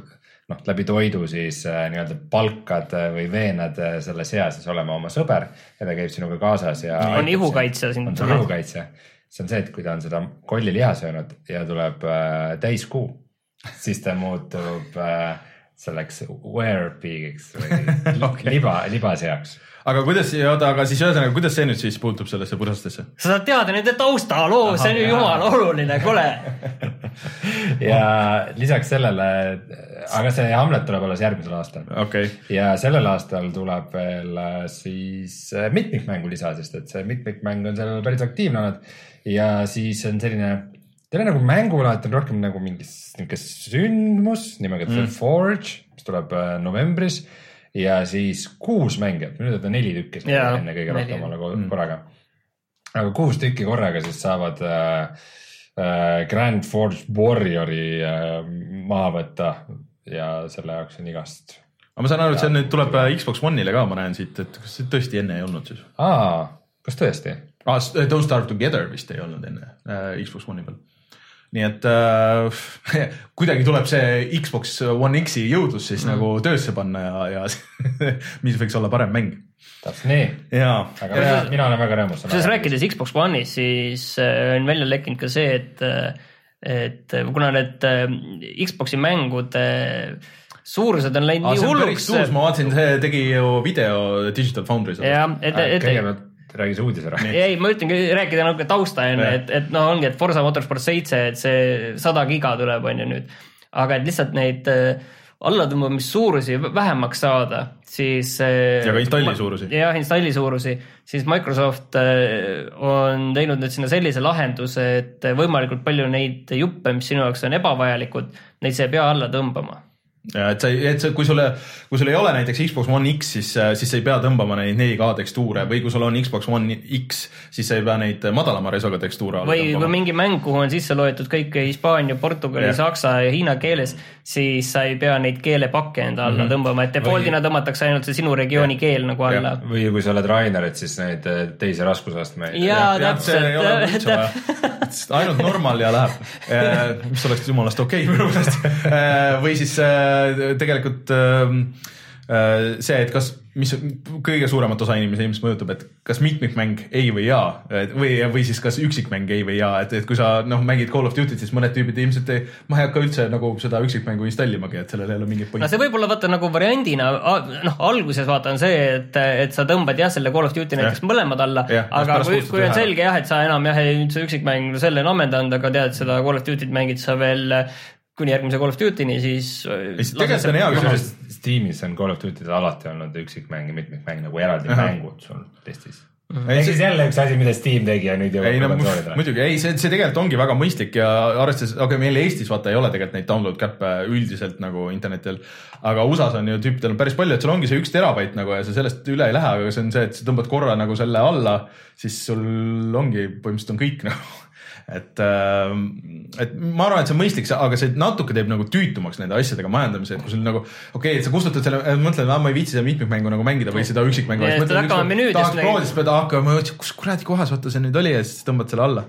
noh, läbi toidu siis eh, nii-öelda palkad eh, või veenad eh, selle sea siis olema oma sõber ja ta käib sinuga kaasas ja. on ihukaitsja siin on sul ihukaitse, see on see, et kui ta on seda kolliliha söönud ja tuleb äh, täiskuu, siis ta muutub äh, selleks werepigiks või okay. liba, libaseaks. Aga kuidas, oota, aga siis ühesõnaga, kuidas see nüüd siis puutub sellesse purastesse? sa saad teada nende taustaloo, see on ju jumala oluline, kuule. ja lisaks sellele, aga see Hamlet tuleb alles järgmisel aastal okei okay., ja sellel aastal tuleb veel äh, siis äh, mitmikmängu lisa, sest et see mitmikmäng on sellel päris aktiivne olnud ja siis on selline, ta ole nagu mängulaad, ta on rohkem nagu mingi s- niisugune sündmus nimega mm. The Forge, mis tuleb äh, novembris ja siis kuus mängijat, minu teada neli tükki Jaa, enne kõige rohkem olla ko- korraga. aga kuus tükki korraga siis saavad äh, äh, Grand Forge Warriori äh, maha võtta ja selle jaoks on igast aga ma saan aru, et see nüüd tuleb äh, Xbox One'ile ka, ma näen siit, et kas see tõesti enne ei olnud siis aa, kas tõesti? ah,? Don't Starve Together vist ei olnud enne äh, Xbox One'i peal. Nii et äh, kuidagi tuleb see Xbox One X-i jõudlus siis mm. nagu töösse panna ja, ja mis võiks olla parem mäng. täpselt nii, ja, aga mina, mina olen väga rõõmus. kusjuures rääkides Xbox One'ist, siis äh, on välja lekkinud ka see, et, et kuna need äh, Xbox'i mängude suurused on läinud ah, nii hulluks. ma vaatasin, see tegi ju video Digital Foundry's. jah, et, et, kõigepealt räägi see uudis ära. ei, ma ütlengi rääkida natuke tausta enne, et, et noh, ongi, et Forsa Motorsport seitse, et see sada giga tuleb, on ju nüüd. aga et lihtsalt neid äh, allatõmbamissuurusi vähemaks saada, siis. Ja ka installi suurusi. jah, installi suurusi, siis Microsoft äh, on teinud nüüd sinna sellise lahenduse, et võimalikult palju neid juppe, mis sinu jaoks on ebavajalikud, neid sa ei pea alla tõmbama et sa, et sa, kui sulle, kui sul ei ole näiteks Xbox One X, siis, siis sa ei pea tõmbama neid 4K tekstuure või kui sul on Xbox One X, siis sa ei pea neid madalama resoga tekstuure alla või kui tõmbama. mingi mäng, kuhu on sisse loetud kõik Hispaania, Portugali Jah., saksa ja hiina keeles, siis sa ei pea neid keelepakke enda alla mm -hmm. tõmbama, et default'ina tõmmatakse ainult see sinu regiooni keel nagu alla. või kui sa oled Rainer, et siis neid eh, teisi raskusastmeid. jaa, ei täpselt. ainult normal ja läheb, mis oleks jumalast okei okay, minu meelest. või siis tegelikult ähm, äh, see, et kas, mis kõige suuremat osa inimesi ilmselt mõjutab, et kas mitmikmäng ei või jaa või, või siis kas üksikmäng ei või jaa, et, et kui sa noh, mängid Call of Duty't, siis mõned tüübid ilmselt ei, ma ei hakka üldse nagu seda üksikmängu installimagi, et sellel ei ole mingit no pointi. see võib olla vaata nagu variandina, noh alguses vaata on see, et, et sa tõmbad jah, selle Call of Duty näiteks mõlemad alla, aga kui, kui on selge jah, et sa enam jah, nüüd see üksikmäng, no selle on ammendanud, aga tead, seda Call of Duty't mängid sa veel kuni järgmise Call of Duty'ni, siis. siis tegelikult on hea küsimus. Steamis on Call of Duty'd alati olnud üksikmäng ja mitmikmäng nagu eraldi mängud sul testis. Ei, ehk siis jälle üks asi, mida Steam tegi ja nüüd ei jõuab no konsoolidele. muidugi, ei see, see tegelikult ongi väga mõistlik ja arvestades, aga meil Eestis vaata ei ole tegelikult neid download käppe üldiselt nagu internetil. aga USA-s on ju tüüpidel on päris palju, et sul ongi see üks terabait nagu ja sa sellest üle ei lähe, aga see on see, et sa tõmbad korra nagu selle alla, siis sul ongi põhimõtteliselt on kõik nagu. et, et ma arvan, et see on mõistlik, aga see natuke teeb nagu tüütumaks nende asjadega majandamise, et kui sul nagu okei okay,, et sa kustutad selle, mõtled, ma ei viitsi seda mitmikmängu nagu mängida või seda üksikmängu. Et tahaks proovida, siis pead hakkama, kus kuradi kohas vaata see nüüd oli ja siis tõmbad selle alla.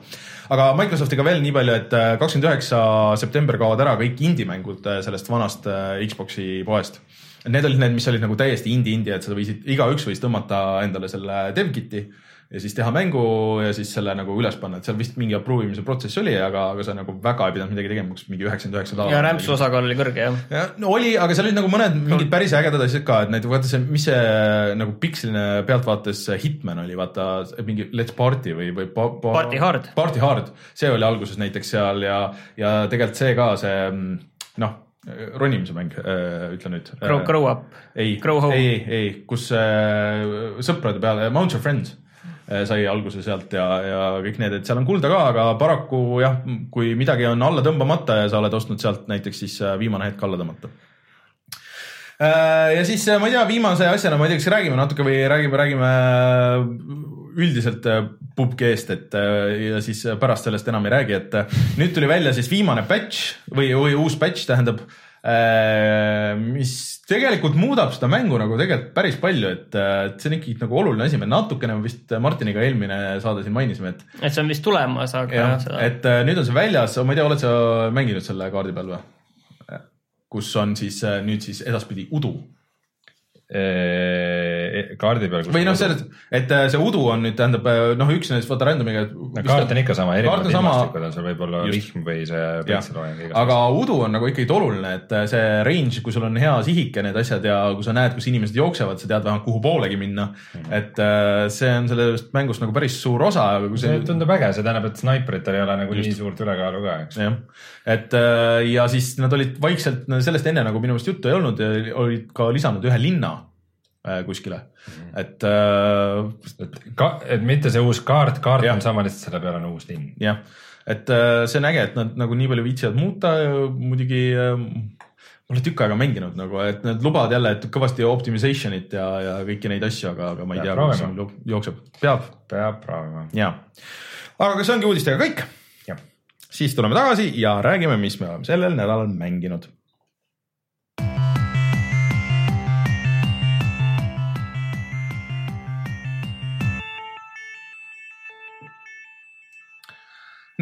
aga Microsoftiga veel nii palju, et äh, kakskümmend üheksa september kaovad ära kõik indie-mängud äh, sellest vanast äh, Xbox'i poest. Need olid need, mis olid nagu täiesti indie-indie, et sa võisid, igaüks võis tõmmata endale selle dev kit'i ja siis teha mängu ja siis selle nagu üles panna, et seal vist mingi approve imise protsess oli, aga, aga sa nagu väga ei pidanud midagi tegema, kas mingi üheksakümmend üheksa ja dollarit. rämpsu osakaal oli kõrge jah. Ja, no oli, aga seal olid nagu mõned mingid päris ägedad asjad ka, et näiteks vaata see, mis see nagu piksline pealtvaates Hitman oli, vaata mingi Let's Party või, või pa, pa, Party Hard. Party Hard, see oli alguses näiteks seal ja, ja tegelikult see ka see mm, noh, ronimise mäng, ütle nüüd. Grow, grow up. ei, home. ei, ei, kus äh, sõprade peale, Mount Your Friends äh, sai alguse sealt ja, ja kõik need, et seal on kulda ka, aga paraku jah, kui midagi on alla tõmbamata ja sa oled ostnud sealt näiteks, siis äh, viimane hetk alla tõmmata. ja siis äh, ma ei tea, viimase asjana ma ei tea, kas räägime natuke või räägime, räägime äh, üldiselt äh, PUBG-st, et äh, ja siis pärast sellest enam ei räägi, et äh, nüüd tuli välja siis viimane patch või, või uus patch tähendab, mis tegelikult muudab seda mängu nagu tegelikult päris palju, et, et see on ikkagi nagu oluline asi, me natukene vist Martiniga eelmine saade siin mainisime, et et see on vist tulemas, aga jah jah, et nüüd on see väljas, ma ei tea, oled sa mänginud selle kaardi peal või? kus on siis nüüd siis edaspidi udu kaardi peal. või noh, selles, et äh, see udu on nüüd tähendab äh, noh, üks nendest vaata random'iga. no kaart on ikka sama, erinevad ilmastikud on seal võib-olla Just. vihm või see päikseloojang. aga udu on nagu ikkagi oluline, et äh, see range, kui sul on hea sihik ja need asjad ja kui sa näed, kus inimesed jooksevad, sa tead vähemalt kuhu poolegi minna mm. -hmm. et see on sellest mängust nagu päris suur osa, see tundub äge, see tähendab, et snaipritel ei ole nagu nii suurt ülekaalu ka, eks. jah, et ja siis nad olid vaikselt, sellest enne nagu minu meelest juttu ei olnud, olid ka lisanud ühe linna äh, kuskile, et äh, et ka, et mitte see uus kaart, kaart Jah. on sama, lihtsalt selle peal on uus linn. jah, et äh, see on äge, et nad nagu nii palju viitsivad muuta, muidugi äh, ma olen tükk aega mänginud nagu, et nad lubavad jälle, kõvasti optimization'it ja, ja kõiki neid asju, aga, aga ma ei Peab tea, see jookseb, peab peab proovima. ja, aga see ongi uudistega kõik. siis tuleme tagasi ja räägime, mis me oleme sellel nädalal mänginud.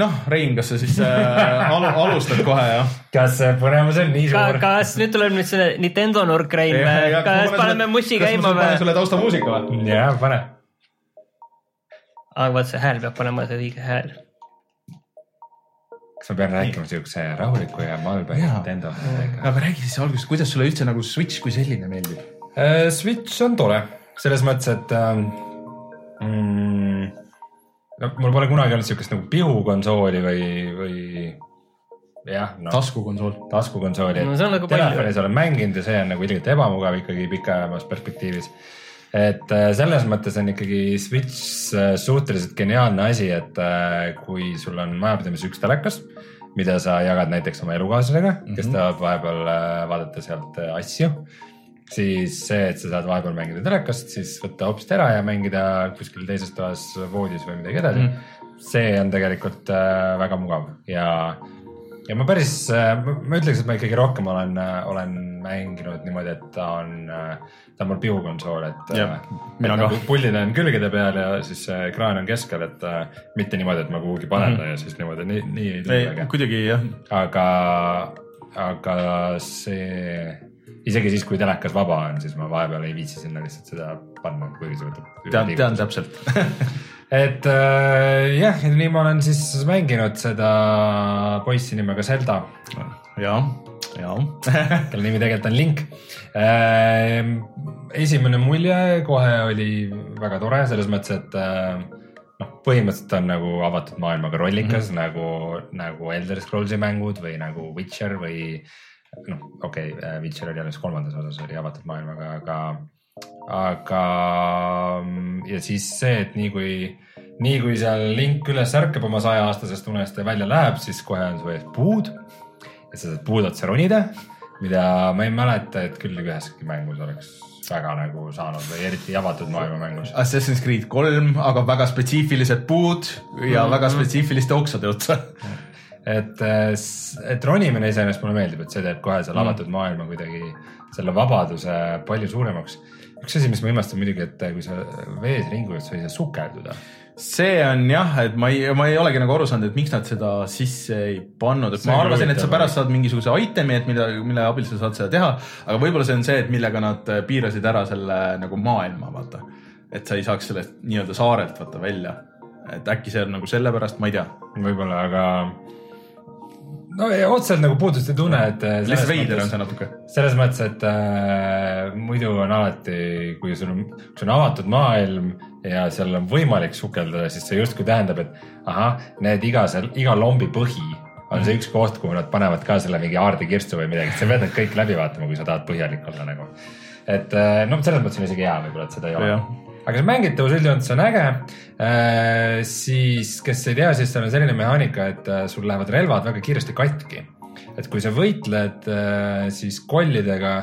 noh, Rein, kas sa siis äh, alu, alustad kohe jah? kas see põnevus on nii Ka, suur? kas nüüd tuleb nüüd see Nintendo nurk rein, kas paneme mussi käima või? sulle taustamuusika või? jah, pane. aga vaat see hääl peab panema see õige hääl. kas ma pean rääkima siukse rahuliku ja malbe Jaa. Nintendo? aga räägi siis alguses, kuidas sulle üldse nagu Switch kui selline meeldib? Äh, Switch on tore, selles mõttes, et ähm, mm, no mul pole kunagi olnud siukest nagu pihukonsooli või, või jah, noh, taskukonsool. taskukonsooli No see on nagu palju. Telefonis olen mänginud ja see on nagu ilgelt ebamugav ikkagi pikaajamas perspektiivis. et äh, selles mõttes on ikkagi Switch äh, suhteliselt geniaalne asi, et äh, kui sul on majapidamises üks telekas, mida sa jagad näiteks oma elukaaslasega mm, -hmm. kes tahab vahepeal vaadata sealt asju, siis see, et sa saad vahepeal mängida telekast, siis võtta hopsti ära ja mängida kuskil teises toas voodis või midagi edasi mm.. see on tegelikult äh, väga mugav ja ja ma päris, ma ütleks, et ma ikkagi rohkem olen, olen mänginud niimoodi, et ta on, ta on mul pihukonsool, et. Ka. puldid on külgede peal ja siis ekraan on keskel, et äh, mitte niimoodi, et ma kuhugi panen ta ja siis niimoodi, nii, nii ei äge. kuidagi jah, aga, aga see, isegi siis, kui telekas vaba on, siis ma vahepeal ei viitsi sinna lihtsalt seda panna, kuigi see võtab. tean, tean täpselt. et äh, jah, nii ma olen siis mänginud seda poissi nimega Zelda ja, ja kelle nimi tegelikult on Link. esimene mulje kohe oli väga tore, selles mõttes, et äh, noh, põhimõtteliselt on nagu avatud maailmaga rollikas mm -hmm. nagu, nagu Elder Scrollsi mängud või nagu Witcher või noh, okei okay,, Witcher oli alles kolmandas osas oli avatud maailmaga, aga, aga ja siis see, et nii kui, nii kui seal Link üles ärkab oma sajaaastasest unest ja välja läheb, siis kohe on su ees puud ja sa saad puud otsa ronida, mida ma ei mäleta, et küll üheski mängus oleks väga nagu saanud või eriti avatud maailma mängus. Assassin's Creed kolm, aga väga spetsiifilised puud ja mm -hmm. väga spetsiifiliste oksade otsa. et, et ronimine iseenesest mulle meeldib, et see teeb kohe seal avatud maailma kuidagi selle vabaduse palju suuremaks. üks asi, mis ma imestan muidugi, et kui sa vees ringi ujud, sa ei saa sukelduda. see on jah, et ma ei, ma ei olegi nagu aru saanud, et miks nad seda sisse ei pannud, et See ma arvasin, et sa pärast saad mingisuguse itemi, et mille, mille abil sa saad seda teha. aga võib-olla see on see, et millega nad piirasid ära selle nagu maailma, vaata. et sa ei saaks sellest nii-öelda saarelt vaata välja. et äkki see on nagu sellepärast, ma ei tea. võib-olla, aga no ja otseselt nagu puudust ei tunne, et. lihtsalt veider on see natuke. selles mõttes, et äh, muidu on alati, kui sul on, kui sul on avatud maailm ja seal on võimalik sukeldada, siis see justkui tähendab, et ahah, need iga seal, iga lombi põhi on see üks koht, kuhu nad panevad ka selle mingi aardekirstu või midagi, sa pead need kõik läbi vaatama, kui sa tahad põhjalik olla nagu. et noh, selles mõttes on isegi hea võib-olla, et seda ei ole Jah.. Aga see mängitavus üldjoontes on äge äh,. siis, kes ei tea, siis seal on selline mehaanika, et äh, sul lähevad relvad väga kiiresti katki. et kui sa võitled äh, siis kollidega,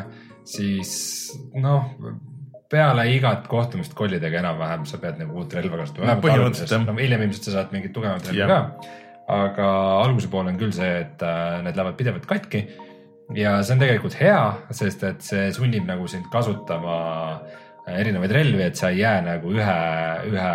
siis noh, peale igat kohtumist kollidega enam-vähem sa pead nagu uut relva kasutama No põhimõtteliselt, jah. no,. hiljem ilmselt sa saad mingit tugevamat relva Jah. ka. aga alguse pool on küll see, et äh, need lähevad pidevalt katki ja see on tegelikult hea, sest et see sunnib nagu sind kasutama äh, erinevaid relvi, et sa ei jää nagu ühe, ühe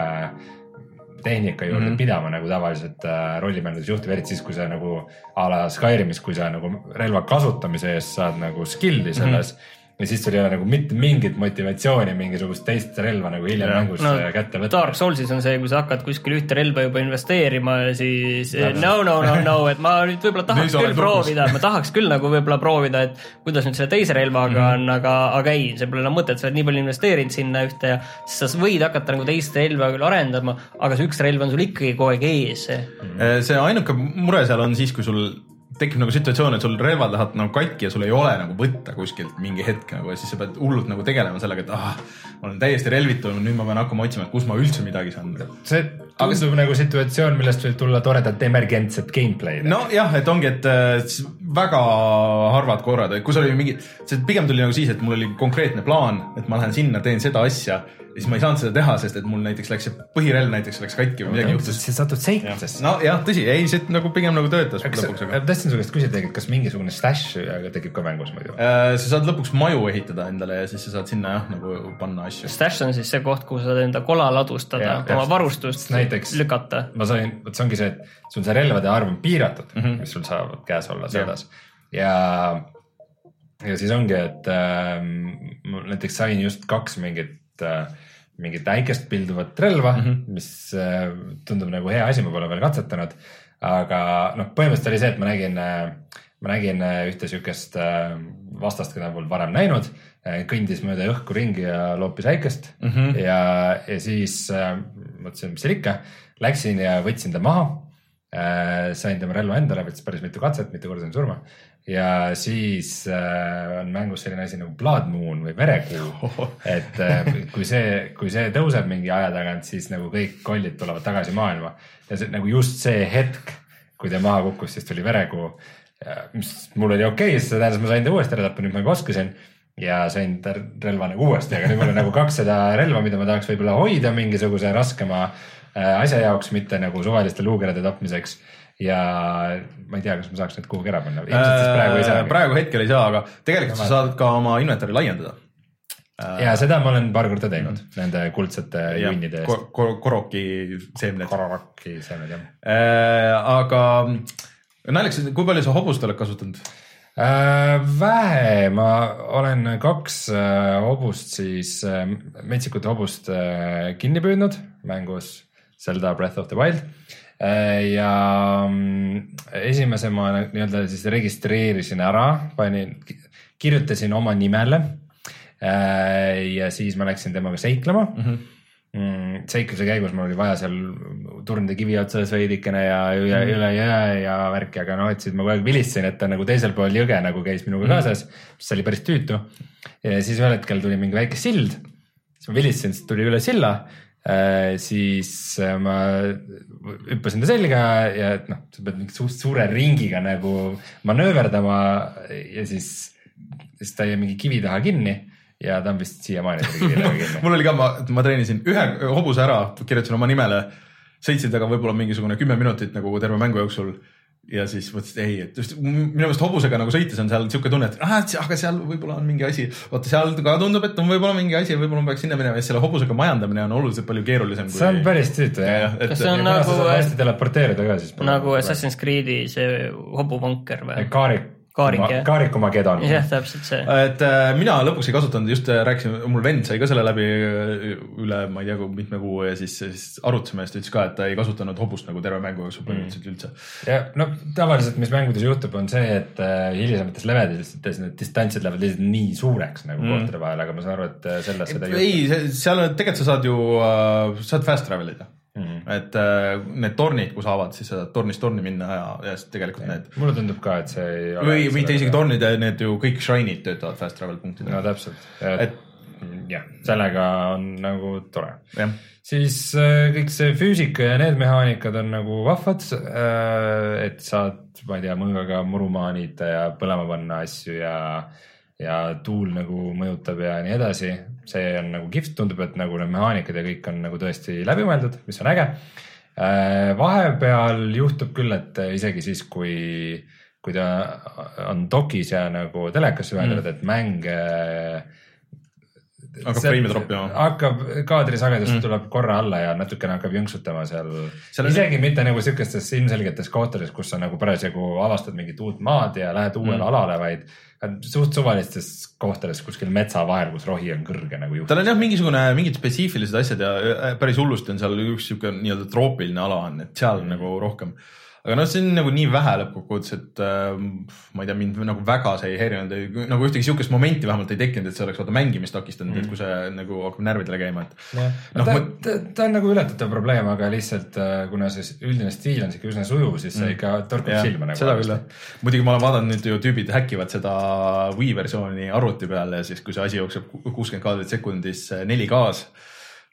tehnika juurde mm Mhm. -hmm. pidama nagu tavaliselt äh, rollimängudes juhtub, eriti siis, kui sa nagu a la Skyrimis, kui sa nagu relva kasutamise eest saad nagu skill'i selles mm. -hmm ja siis sul ei ole nagu mitte mingit motivatsiooni mingisugust teist relva nagu hiljem mängus no äh, kätte võtta. Dark Soulsis on see, kui sa hakkad kuskil ühte relva juba investeerima ja siis Täpselt. no, no, no, no, et ma nüüd võib-olla tahaks Nüüd küll proovida, ma tahaks küll nagu võib-olla proovida, et kuidas nüüd selle teise relvaga Mhm. mm. on, aga, aga ei, see pole enam mõtet, sa oled nii palju investeerinud sinna ühte ja siis sa võid hakata nagu teist relva küll arendama, aga see üks relv on sul ikkagi kogu aeg ees. see ainuke mure seal on siis, kui sul tekib nagu situatsioon, et sul relvad lähevad nagu katki ja sul ei ole nagu võtta kuskilt mingi hetk nagu ja siis sa pead hullult nagu tegelema sellega, et ah, ma olen täiesti relvitunud, nüüd ma pean hakkama otsima, et kus ma üldse midagi saan. see tundub aga... nagu situatsioon, millest võib tulla toredat emergentset gameplay'd. nojah, et ongi, et äh, väga harvad korrad, kui sul oli mingi, see pigem tuli nagu siis, et mul oli konkreetne plaan, et ma lähen sinna, teen seda asja ja siis ma ei saanud seda teha, sest et mul näiteks läks see põhirelv näiteks läks katki või midagi juhtus. sa satud seiklusesse. nojah, tõsi, ei, see nagu pigem nagu töötas lõpuks, aga tahtsin su käest küsida, kas mingisugune stash tekib ka mängus muidu? Äh, sa saad lõpuks maju ehitada endale ja siis sa saad sinna jah nagu panna asju. Stash on siis see koht, kuhu sa saad enda kola ladustada Jah,, oma jah. varustust Näiteks- lükata. ma sain, vot see ongi see, et sul see relvade arv on piiratud mm. -hmm. mis sul saavad käes olla sõdas ja, ja siis ongi, et äh, ma näiteks sain just kaks mingit äh, mingit äikest pilduvat relva mm. -hmm. mis äh, tundub nagu hea asi, ma pole veel katsetanud. Aga noh, põhimõtteliselt oli see, et ma nägin, ma nägin äh, ühte siukest äh, vastast, keda ma polnud varem näinud, kõndis mööda õhku ringi ja loopis äikest mm. -hmm. ja, ja siis äh, mõtlesin, mis seal ikka, läksin ja võtsin ta maha äh,. sain tema relva endale, võttis päris mitu katset, mitu korda sain surma ja siis äh, on mängus selline asi nagu Blood Moon või verekuu. et äh, kui see, kui see tõuseb mingi aja tagant, siis nagu kõik kollid tulevad tagasi maailma ja see nagu just see hetk, kui ta maha kukkus, siis tuli verekuu. mis mul oli okei okay,, sest see tähendas, ma sain ta uuesti ära tappa, nüüd ma juba oskasin ja sain ta relva nagu uuesti, aga nüüd mul on nagu kakssada relva, mida ma tahaks võib-olla hoida mingisuguse raskema äh, asja jaoks, mitte nagu suvaliste luukerede tapmiseks. Ja ma ei tea, kas ma saaks need kuhugi ära panna, ilmselt siis praegu ei saa. Äh, praegu hetkel ei saa, aga tegelikult sa saad ka oma inventar'i laiendada. ja seda ma olen paar korda teinud mm. nende kuldsete junnide eest. Ko- ko- Koroki seemned. Kororaki seemned jah. aga naljakas, kui palju sa hobust oled kasutanud? Äh, vähe, ma olen kaks äh, hobust siis, metsikute hobust äh, kinni püüdnud mängus Zelda Breath of the Wild. Ja mm, esimese ma nii-öelda siis registreerisin ära, panin, kirjutasin oma nimele. ja siis ma läksin temaga seiklema mm. -hmm mm, seikluse käigus mul oli vaja seal turnida kivi otsas veidikene ja üle mm., üle jõe ja värki, aga noh, et siis ma kogu aeg vilistasin, et ta nagu teisel pool jõge nagu käis minuga mm. kaasas, mis oli päris tüütu. ja siis ühel hetkel tuli mingi väike sild, siis ma vilistasin, siis tuli üle silla äh,. Siis äh, ma hüppasin ta selga ja et noh, sa pead mingi suht suure ringiga nagu manööverdama ja siis, siis ta jäi mingi kivi taha kinni ja ta on vist siiamaani kivi taga kinni. mul oli ka, ma, ma treenisin ühe hobuse ära, kirjutasin oma nimele, sõitsin temaga võib-olla mingisugune kümme minutit nagu terve mängu jooksul ja siis mõtlesin, et ei, et just minu meelest hobusega nagu sõites on seal sihuke tunne, et ah, aga seal võib-olla on mingi asi, vaata seal ka tundub, et on võib-olla mingi asi, võib-olla ma peaks sinna minema ja selle hobusega majandamine on oluliselt palju keerulisem. see on päris tüütu jah. et Kas see on ja nagu- hästi teleporteerida ka, siis. nagu Assassin's Creed'i see hobuvanker või? Kaarik, kaarik jah, kaarikumagedon. jah, täpselt see. et äh, mina lõpuks ei kasutanud, just äh, rääkisin, mul vend sai ka selle läbi äh, üle, ma ei tea, kui mitme kuu ja siis, siis arutasime ja siis ta ütles ka, et ta ei kasutanud hobust nagu terve mängu jooksul põhimõtteliselt üldse. ja no tavaliselt, mis mängudes juhtub, on see, et äh, hilisemates levelites need distantsid lähevad lihtsalt nii suureks nagu mm. kohtade vahel, aga ma saan aru, et äh, selles seda ei ei, seal on- tegelikult sa saad ju äh,, saad fast travel ida Mm.. et äh, need tornid, kui saavad, siis saad tornist torni minna ja, ja siis tegelikult need mulle tundub ka, et see ei või mitte isegi. tornid, need ju kõik shrine'id töötavad fast travel punktidel no täpselt, et jah, sellega on nagu tore. siis äh, kõik see füüsika ja need mehaanikad on nagu vahvad, et saad, ma ei tea, mõõgaga muru maanida ja põlema panna asju ja, ja tuul nagu mõjutab ja nii edasi. see on nagu kihvt, tundub, et nagu need mehaanikad ja kõik on nagu tõesti läbimõeldud, mis on äge. vahepeal juhtub küll, et isegi siis, kui, kui ta on dokis ja nagu telekasse ühendatud mm., et mäng äh, hakkab freime troppima. hakkab, kaadrisagedus mm. tuleb korra alla ja natukene hakkab jõnksutama seal, Seal seal on- isegi mitte nagu sihukestes ilmselgetes kohtades, kus sa nagu parasjagu avastad mingit uut maad ja lähed uuele mm. alale, vaid suht suvalistes kohtades kuskil metsa vahel, kus rohi on kõrge nagu juhtub. tal on jah, mingisugune, mingid spetsiifilised asjad ja äh, päris hullusti on seal üks sihuke nii-öelda troopiline ala on, et seal mm. nagu rohkem. Aga noh, see on nagu nii vähe lõppkokkuvõttes, et äh, ma ei tea, mind nagu väga see ei häirinud, nagu ühtegi sihukest momenti vähemalt ei tekkinud, et see oleks vaata mängimist takistanud mm., et kui see nagu hakkab närvidele käima, et. no, Noh, ta, ma- ta, ta on nagu ületatav probleem, aga lihtsalt äh, kuna see üldine stiil on sihuke üsna sujuv, siis see ikka torkab silma nagu. seda küll jah. muidugi ma olen vaadanud nüüd ju tüübid häkivad seda Wii versiooni arvuti peal ja siis, kui see asi jookseb kuuskümmend kaadrit sekundis 4K-s,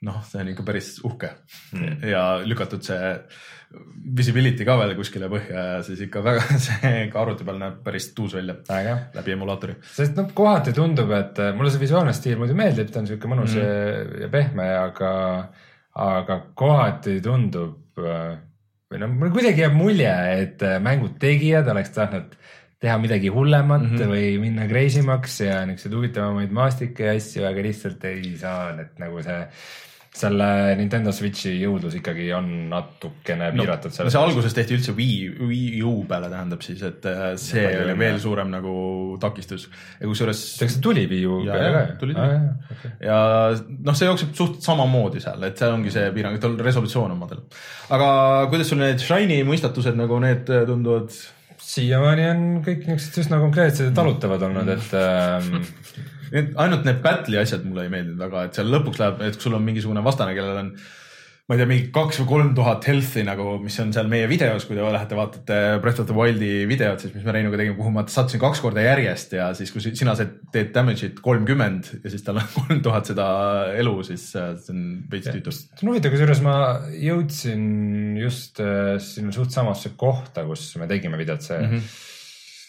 noh, see on ikka päris uhke mm. ja lükatud see visibility ka veel kuskile põhja ja siis ikka väga, see ka arvuti peal näeb päris tuus välja läbi emulaatori. sest noh, kohati tundub, et äh, mulle see visuaalne stiil muidu meeldib, ta on sihuke mõnus mm. ja, ja pehme, aga, aga kohati tundub äh, või noh, mul kuidagi jääb mulje, et äh, mängu tegijad oleks tahtnud teha midagi hullemat mm -hmm. või minna kreisimaks ja niisuguseid huvitavamaid maastikke ja asju, aga lihtsalt ei saa, et nagu see, selle Nintendo Switchi jõudlus ikkagi on natukene piiratud no see alguses tehti üldse Wii, Wii U peale tähendab siis, et äh, see palju oli veel suurem nagu takistus ja kusjuures kas see tuli Wii U Ja, peale ja, ka? tuli, tuli. ja noh, see jookseb suht samamoodi seal, et seal ongi see piirang, et tal resolutsioon on madal. aga kuidas sul need Shine'i mõistatused nagu need äh, tunduvad? siiamaani on kõik niisugused üsna konkreetsed ja talutavad olnud, et ähm, Need, ainult need battle'i asjad mulle ei meeldinud väga, et seal lõpuks läheb, et kui sul on mingisugune vastane, kellel on ma ei tea, mingi kaks või kolm tuhat health'i nagu, mis on seal meie videos, kui te lähete vaatate Breath of the Wildi videot, siis mis me Reinuga tegime, kuhu ma sattusin kaks korda järjest ja siis, kui sina teed damage'it kolmkümmend ja siis tal on kolm tuhat seda elu, siis äh, see on veits tüütu. see on huvitav, kusjuures ma jõudsin just äh, sinna suht samasse kohta, kus me tegime videot, see mm -hmm.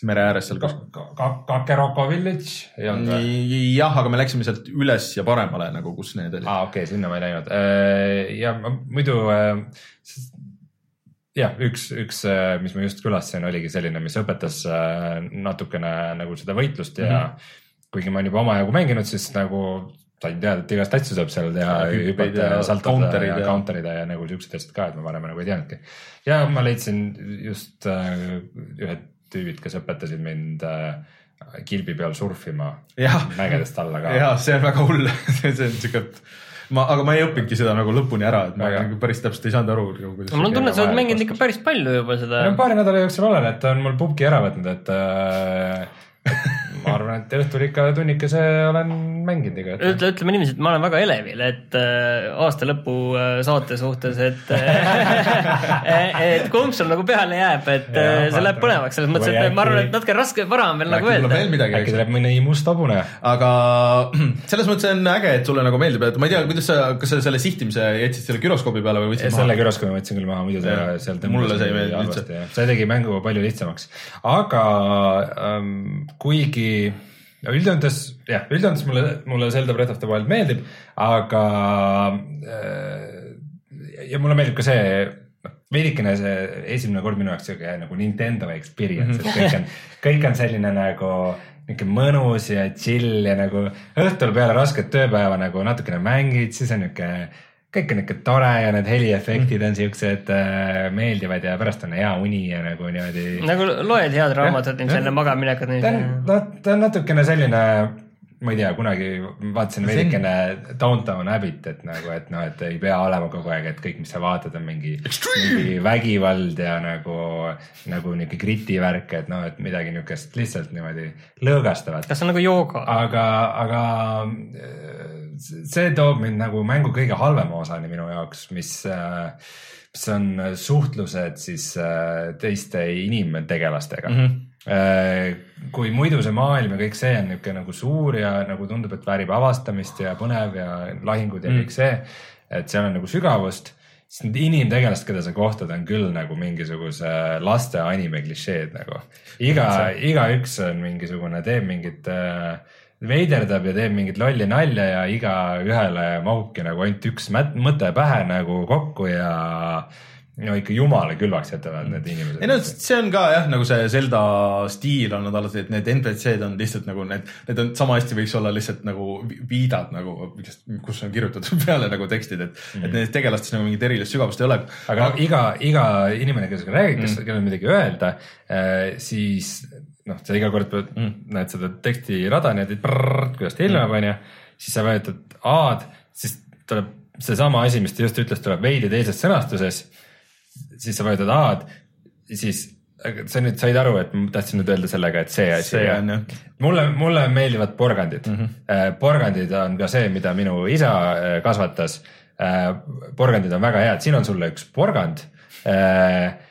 Mere ääres seal ka, kuskil. ka, ka, Kakeroko Village ei olnud või? jah, aga me läksime sealt üles ja paremale nagu, kus need olid. aa, okei okay,, sinna ma ei läinud. ja ma muidu äh, jah, üks, üks, mis ma just külastasin, oligi selline, mis õpetas äh, natukene nagu seda võitlust ja mm -hmm. kuigi ma olen juba omajagu mänginud, siis nagu sain teada, et igast asju saab seal teha Ja, hüpata ja ja saltada ja ja- counter ida ja nagu siuksed asjad ka, et ma varem nagu ei teadnudki. ja ma leidsin just äh, ühed tüübid, kes õpetasid mind äh, kilbi peal surfima mägedest alla ka. ja see on väga hull, see on siuke, ma, aga ma ei õppinudki seda nagu lõpuni ära, et ma Väga. nagu päris täpselt ei saanud aru, kuidas. mul on tunne, et sa oled mänginud ikka päris palju juba seda no. paari nädala jooksul olen, et ta on mul pubgi ära võtnud, et äh, ma arvan, et õhtul ikka tunnikese olen mänginud iga hetk. ütle, ütleme niiviisi, et ma olen väga elevil, et äh, aasta lõpu äh, saate suhtes, et äh, et kumb sul nagu peale jääb, et Jaa, äh, see läheb vaatame. põnevaks, selles mõttes, et ma arvan, et natuke raske, vara on veel nagu öelda veel. midagi, äkki tuleb mõni must hobune. aga selles mõttes on äge, et sulle nagu meeldib, et ma ei tea, kuidas sa, kas sa selle sihtimise jätsid selle güroskoobi peale või võtsid selle maha? gyroskoobi ma võtsin küll maha, muidu see seal Mulle see ei meeldinud üldse. see tegi mängu palju lihtsamaks, aga ähm, kuigi no üldjoontes jah, üldjoontes mulle, mulle Zelda Breath of the Wild meeldib, aga äh, ja mulle meeldib ka see noh, veidikene see esimene kord minu jaoks siuke nagu Nintendo experience, et kõik on, kõik on selline nagu niuke mõnus ja chill ja nagu õhtul peale rasket tööpäeva nagu natukene mängid, siis on niuke kõik on ikka tore ja need heliefektid on siuksed äh, meeldivad ja pärast on hea uni ja nagu niimoodi nagu loed head raamatut ilmselt enne magamaminekut. ta on, noh, ta on natukene selline, ma ei tea, kunagi vaatasin veidikene Downtown Abbey't, et nagu, et noh, et ei pea olema kogu aeg, et kõik, mis sa vaatad, on mingi, mingi vägivald ja nagu, nagu niuke griti värk, et noh, et midagi niukest lihtsalt niimoodi lõõgastavat. kas see on nagu jooga? aga, aga äh, see toob mind nagu mängu kõige halvema osani minu jaoks, mis, mis on suhtlused siis äh, teiste inimtegelastega mm. -hmm kui muidu see maailm ja kõik see on niisugune nagu suur ja nagu tundub, et väärib avastamist ja põnev ja lahingud ja mm. kõik see, et seal on nagu sügavust, siis need inimtegelased, keda sa kohtad, on küll nagu mingisuguse laste anime klišeed nagu. iga, igaüks on mingisugune, teeb mingit äh, veiderdab ja teeb mingit lolli nalja ja igaühele mahubki nagu ainult üks mõte pähe nagu kokku ja no ikka jumala külvaks jätavad need inimesed. ei no see on ka jah, nagu see Zelda stiil olnud alati, et need NPC-d on lihtsalt nagu need, need on sama hästi võiks olla lihtsalt nagu vi- viidad nagu, kus on kirjutatud peale nagu tekstid, et mm, -hmm. et nendes tegelastes nagu mingit erilist sügavust ei ole. aga no, iga, iga inimene, kes räägib, kes mm., kellel on midagi öelda, siis noh, sa iga kord pead mm., näed seda tekstirada niimoodi, kuidas ta ilmub, onju, siis sa vajutad A-d, siis tuleb seesama asi, mis ta just ütles, tuleb veidi teises sõnastuses. Siis sa vajutad A-d, siis sa nüüd said aru, et ma tahtsin nüüd öelda sellega, et see asi. See on jah. mulle, mulle meeldivad porgandid mm. -hmm. porgandid on ka see, mida minu isa äh, kasvatas. porgandid on väga head, siin on sulle üks porgand.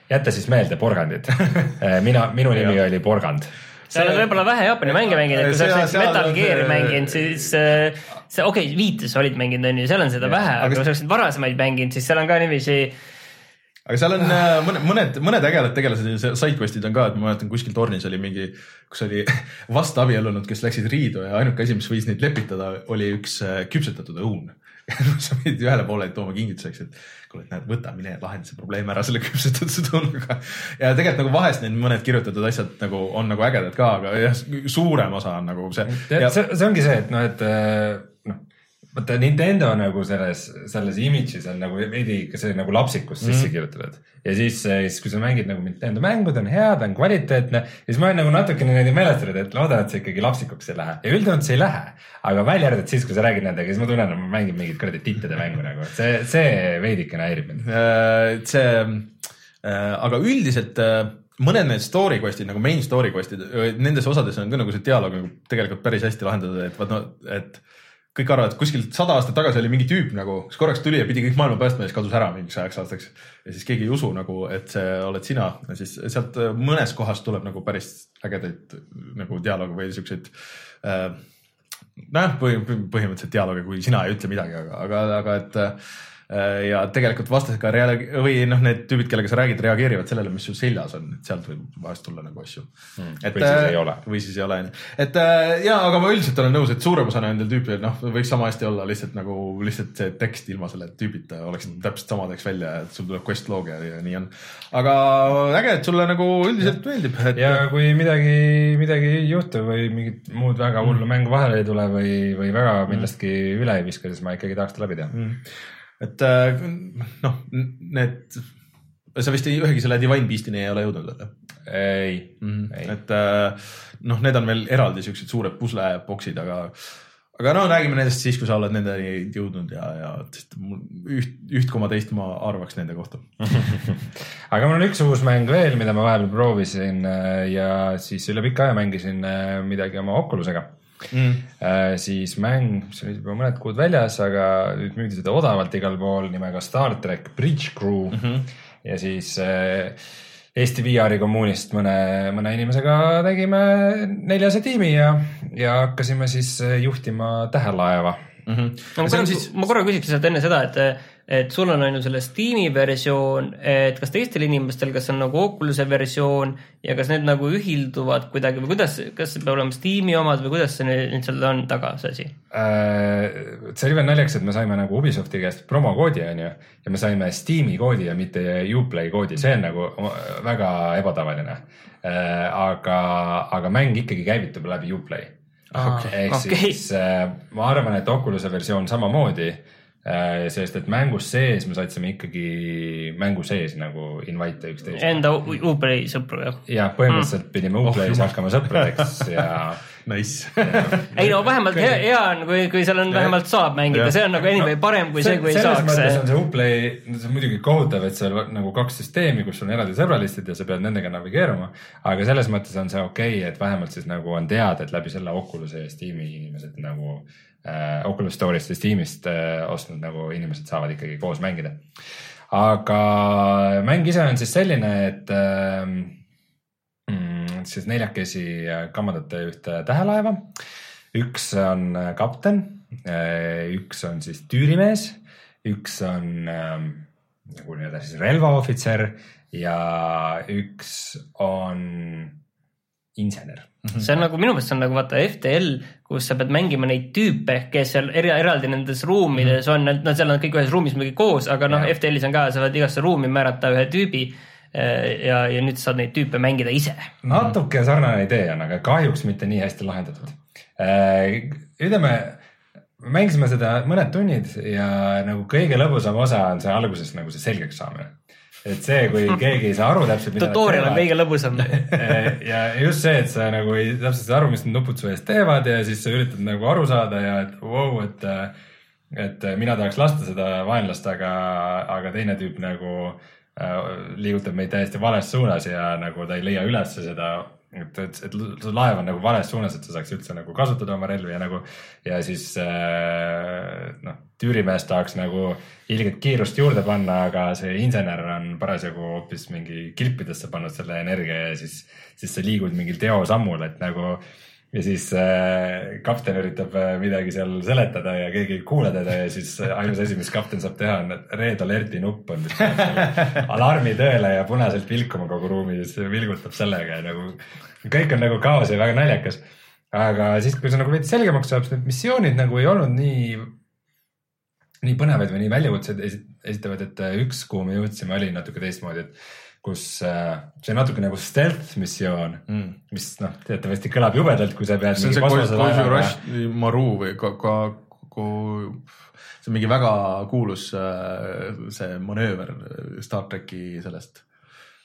jäta siis meelde porgandid. mina, minu nimi oli porgand sa oled võib-olla vähe Jaapani mänge mänginud, kui sa oleks Metal on Gear'i mänginud, siis äh, see okei okay,, viites olid mänginud onju, seal on seda vähe, aga aga kui sa oleksid varasemaid mänginud, siis seal on ka niiviisi aga seal on äh, mõned, mõned, mõned ägedad tegelased ja sidequest'id on ka, et ma mäletan kuskil tornis oli mingi, kus oli vastabiellunud, kes läksid riidu ja ainuke asi, mis võis neid lepitada, oli üks äh, küpsetatud õun. sa pidid ühele poole tooma kingituseks, et kuule, et näed, võta, mine lahenda see probleem ära selle küpsetatud õunaga. ja tegelikult nagu vahest need mõned kirjutatud asjad nagu on nagu ägedad ka, aga jah, suurem osa on nagu see. tead, see, see ongi see, et noh, et äh, vaata Nintendo nagu selles, selles image'is on nagu veidi ka see nagu lapsikus sisse Mhm. kirjutatud. ja siis, siis kui sa mängid nagu Nintendo mängu, ta on hea, ta on kvaliteetne, siis ma olen nagu natukene niimoodi meelestatud, et loodan, et see ikkagi lapsikuks ei lähe ja see ei lähe. aga välja arvatud siis, kui sa räägid nendega, siis ma tunnen, et ma mängin mingit kuradi tittide mängu nagu, see, see veidikene häirib mind. et see, aga üldiselt äh, mõned need story quest'id nagu main story quest'id, nendes osades on ka nagu see dialoog nagu tegelikult päris hästi lahendatud, et vaat no, et kõik arvavad, et kuskil sada aastat tagasi oli mingi tüüp nagu, kes korraks tuli ja pidi kõik maailma päästma ja siis kadus ära mingiks ajaks aastaks. ja siis keegi ei usu nagu, et see oled sina ja siis sealt äh, mõnes kohas tuleb nagu päris ägedaid nagu dialoogi või siukseid äh, noh, põhimõtteliselt dialoogi, kui sina ei ütle midagi, aga, aga, aga et äh, ja tegelikult vastased ka reageeri- või noh, need tüübid, kellega sa räägid, reageerivad sellele, mis sul seljas on, et sealt võib vahest tulla nagu asju Hmm. või siis ei ole. või siis ei ole, onju. et äh, ja, aga ma üldiselt olen nõus, et suurem osa nendel tüüpidel, noh, võiks sama hästi olla lihtsalt nagu lihtsalt see tekst ilma selle tüübita oleksid täpselt samadeks välja, et sul tuleb quest log ja, ja nii on. aga äge, et sulle nagu üldiselt meeldib, et ja kui midagi, midagi ei juhtu või mingit muud väga hullu mängu vahele ei tule või, või väga millestki üle ei viska, siis ma ikkagi tahaks ta läbi teha. Et äh, noh, need, sa vist ei, ühegi selle Divine Beast'ini ei ole jõudnud veel? ei, Mm, ei. et äh, noh, need on veel eraldi siuksed suured pusleboksid, aga, aga no räägime nendest siis, kui sa oled nendeni jõudnud ja, ja üht, üht koma teist ma arvaks nende kohta. aga mul on üks uus mäng veel, mida ma vahepeal proovisin äh, ja siis üle pika aja mängisin midagi oma Oculusega Mm. äh,. siis mäng, mis oli juba mõned kuud väljas, aga nüüd müüdi seda odavalt igal pool nimega Star track Bridge Crew mm. -hmm. ja siis äh, Eesti VR-i kommuunist mõne, mõne inimesega tegime neljase tiimi ja, ja hakkasime siis äh, juhtima tähelaeva Mm -hmm. ma korra siis..., ma korra küsiks lihtsalt enne seda, et, et sul on on ju selle Steam'i versioon, et kas teistel inimestel, kas on nagu Oculus'e versioon ja kas need nagu ühilduvad kuidagi või kuidas, kas see peab olema Steam'i omad või kuidas see nüüd seal on taga, see asi? Äh, see oli veel naljakas, et me saime nagu Ubisofti käest promokoodi onju ja me saime Steam'i koodi ja mitte Uplay koodi, see on nagu väga ebatavaline. aga, aga mäng ikkagi käivitub läbi Uplay. ehk okei. siis äh, ma arvan, et Oculus'e versioon samamoodi sest et mängus sees me saatsime ikkagi mängu sees nagu invite'e üksteist. Enda U- Uberi sõpru jah. ja põhimõtteliselt pidime Uplay's hakkama sõpradeks ja Nice. ei no vähemalt hea, hea on, kui, kui seal on vähemalt saab mängida, see on nagu anyway parem kui see, kui ei selles saaks mõttes. on see Uplay, see on muidugi kohutav, et seal on nagu kaks süsteemi, kus on eraldi sõbralistid ja sa pead nendega navigeeruma. aga selles mõttes on see okei okay,, et vähemalt siis nagu on teada, et läbi selle Oculus'e ja Steam'i inimesed nagu äh,, Oculus Store'ist ja Steam'ist äh, ostnud nagu inimesed saavad ikkagi koos mängida. aga mäng ise on siis selline, et äh, siis neljakesi kammandate ühte tähelaeva. üks on äh, kapten, üks on siis tüürimees, üks on ähm, nagu nii-öelda siis relvaohvitser ja üks on insener. see on nagu minu meelest see on nagu vaata FTL, kus sa pead mängima neid tüüpe, kes seal eri, eraldi nendes ruumides on, nad seal on kõik ühes ruumis muidugi koos, aga noh. FTL-is on ka, sa võid igasse ruumi määrata ühe tüübi. ja, ja nüüd saad neid tüüpe mängida ise. natuke sarnane idee on, aga kahjuks mitte nii hästi lahendatud. ütleme, mängisime seda mõned tunnid ja nagu kõige lõbusam osa on see alguses nagu see selgeks saamine. Et see, kui keegi ei saa aru täpselt, tutorial on kõige lõbusam. ja just see, et sa nagu ei täpselt saa aru, mis need nupud su eest teevad ja siis sa üritad nagu aru saada ja et vau, et, et mina tahaks lasta seda vaenlast, aga, aga teine tüüp nagu äh, liigutab meid täiesti vales suunas ja nagu ta ei leia üles seda, et, et, et su laev on nagu vales suunas, et sa saaks üldse nagu kasutada oma relvi ja nagu ja siis äh, noh, tüürimees tahaks nagu ilgelt kiirust juurde panna, aga see insener on parasjagu hoopis mingi kilpidesse pannud selle energia ja siis, siis sa liigud mingil teosammul, et nagu ja siis äh, kapten üritab äh, midagi seal seletada ja keegi ei kuula teda ja siis äh, ainus asi, mis kapten saab teha, on red alert'i nupp on, mis paneb alarmi tööle ja punaselt vilkuma kogu ruumi siis vilgutab sellega ja nagu kõik on nagu kaos ja väga naljakas. aga siis, kui see nagu veidi selgemaks saab, siis need missioonid nagu ei olnud nii, nii põnevaid või nii väljakutseid esi- esitavad, et äh, üks, kuhu me jõudsime, oli natuke teistmoodi, et kus äh, see on natuke nagu stealth missioon mm., mis noh, teatavasti kõlab jubedalt, kui sa pead. see on see Koju Rush Maru või ka, ka, see on mingi väga kuulus äh, see manööver Star tracki sellest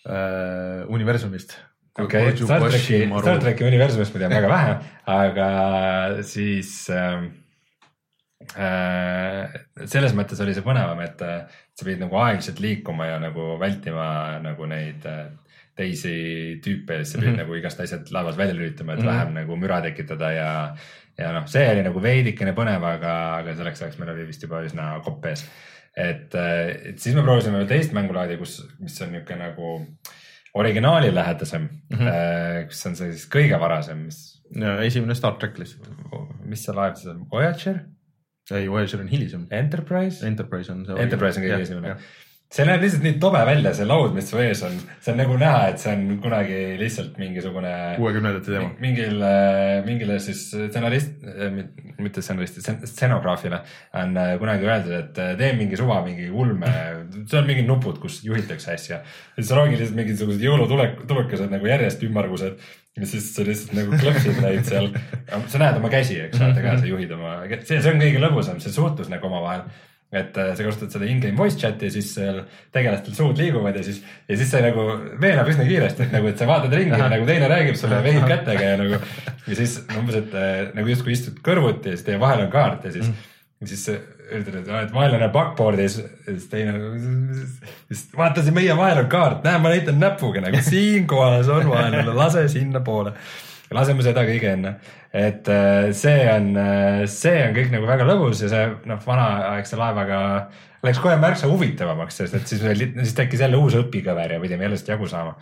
äh, universumist. okei, Star tracki, Star tracki universumist ma tean väga vähe, aga siis ähm, äh, selles mõttes oli see põnevam, et äh, sa pidid nagu aeglaselt liikuma ja nagu vältima nagu neid äh, teisi tüüpe ja siis sa pidid mm -hmm. nagu igast asjad laevas välja lülitama, et mm -hmm. vähem nagu müra tekitada ja, ja noh, see oli nagu veidikene põnev, aga, aga selleks ajaks meil oli vist juba üsna kopp ees. et, et siis me proovisime veel teist mängulaadi, kus, mis on niisugune nagu originaali lähedasem mm, -hmm. kus on see siis kõige varasem, mis, esimene Star track lihtsalt. mis see laev siis on, Voyager, ei, Voyager on hilisem. Enterprise? Enterprise on see. Enterprise on kõige esimene. see näeb lihtsalt nii tobe välja, see laud, mis su ees on, see on nagu näha, et see on kunagi lihtsalt mingisugune kuuekümnendate teema. mingil, mingile siis stsenarist, mitte stsenaristi, stseноgraafile on äh, kunagi öeldud, et äh, tee mingi suva mingi ulme, seal on mingid nupud, kus juhitakse asja. siis ongi lihtsalt mingisugused jõulutulekesed nagu järjest ümmargused ja siis sa lihtsalt nagu klõpsid neid seal. sa näed oma käsi, eks vaata ka, sa juhid oma, see, see on kõige lõbusam, see suhtlus nagu omavahel et äh, sa kasutad seda in-game voice chat'i ja siis seal tegelastel suud liiguvad ja siis, ja siis see nagu veenab üsna kiiresti, et nagu, et sa vaatad ringi ja nagu teine räägib sulle, vehib kätega ja nagu. ja siis umbes, et äh, nagu justkui istud kõrvuti ja siis teie vahel on kaart ja siis mm., ja siis ütled, et, et vaenlane backboard'is siis teine, siis vaata siin meie vahel on kaart, näe, ma näitan näpuga nagu siin kohas on vaenlane, lase sinnapoole laseme seda kõige enne, et äh, see on, see on kõik nagu väga lõbus ja see noh, vanaaegse laevaga läks kohe märksa huvitavamaks, sest et siis, siis tekkis jälle uus õpikõver ja pidime jälle jagu saama.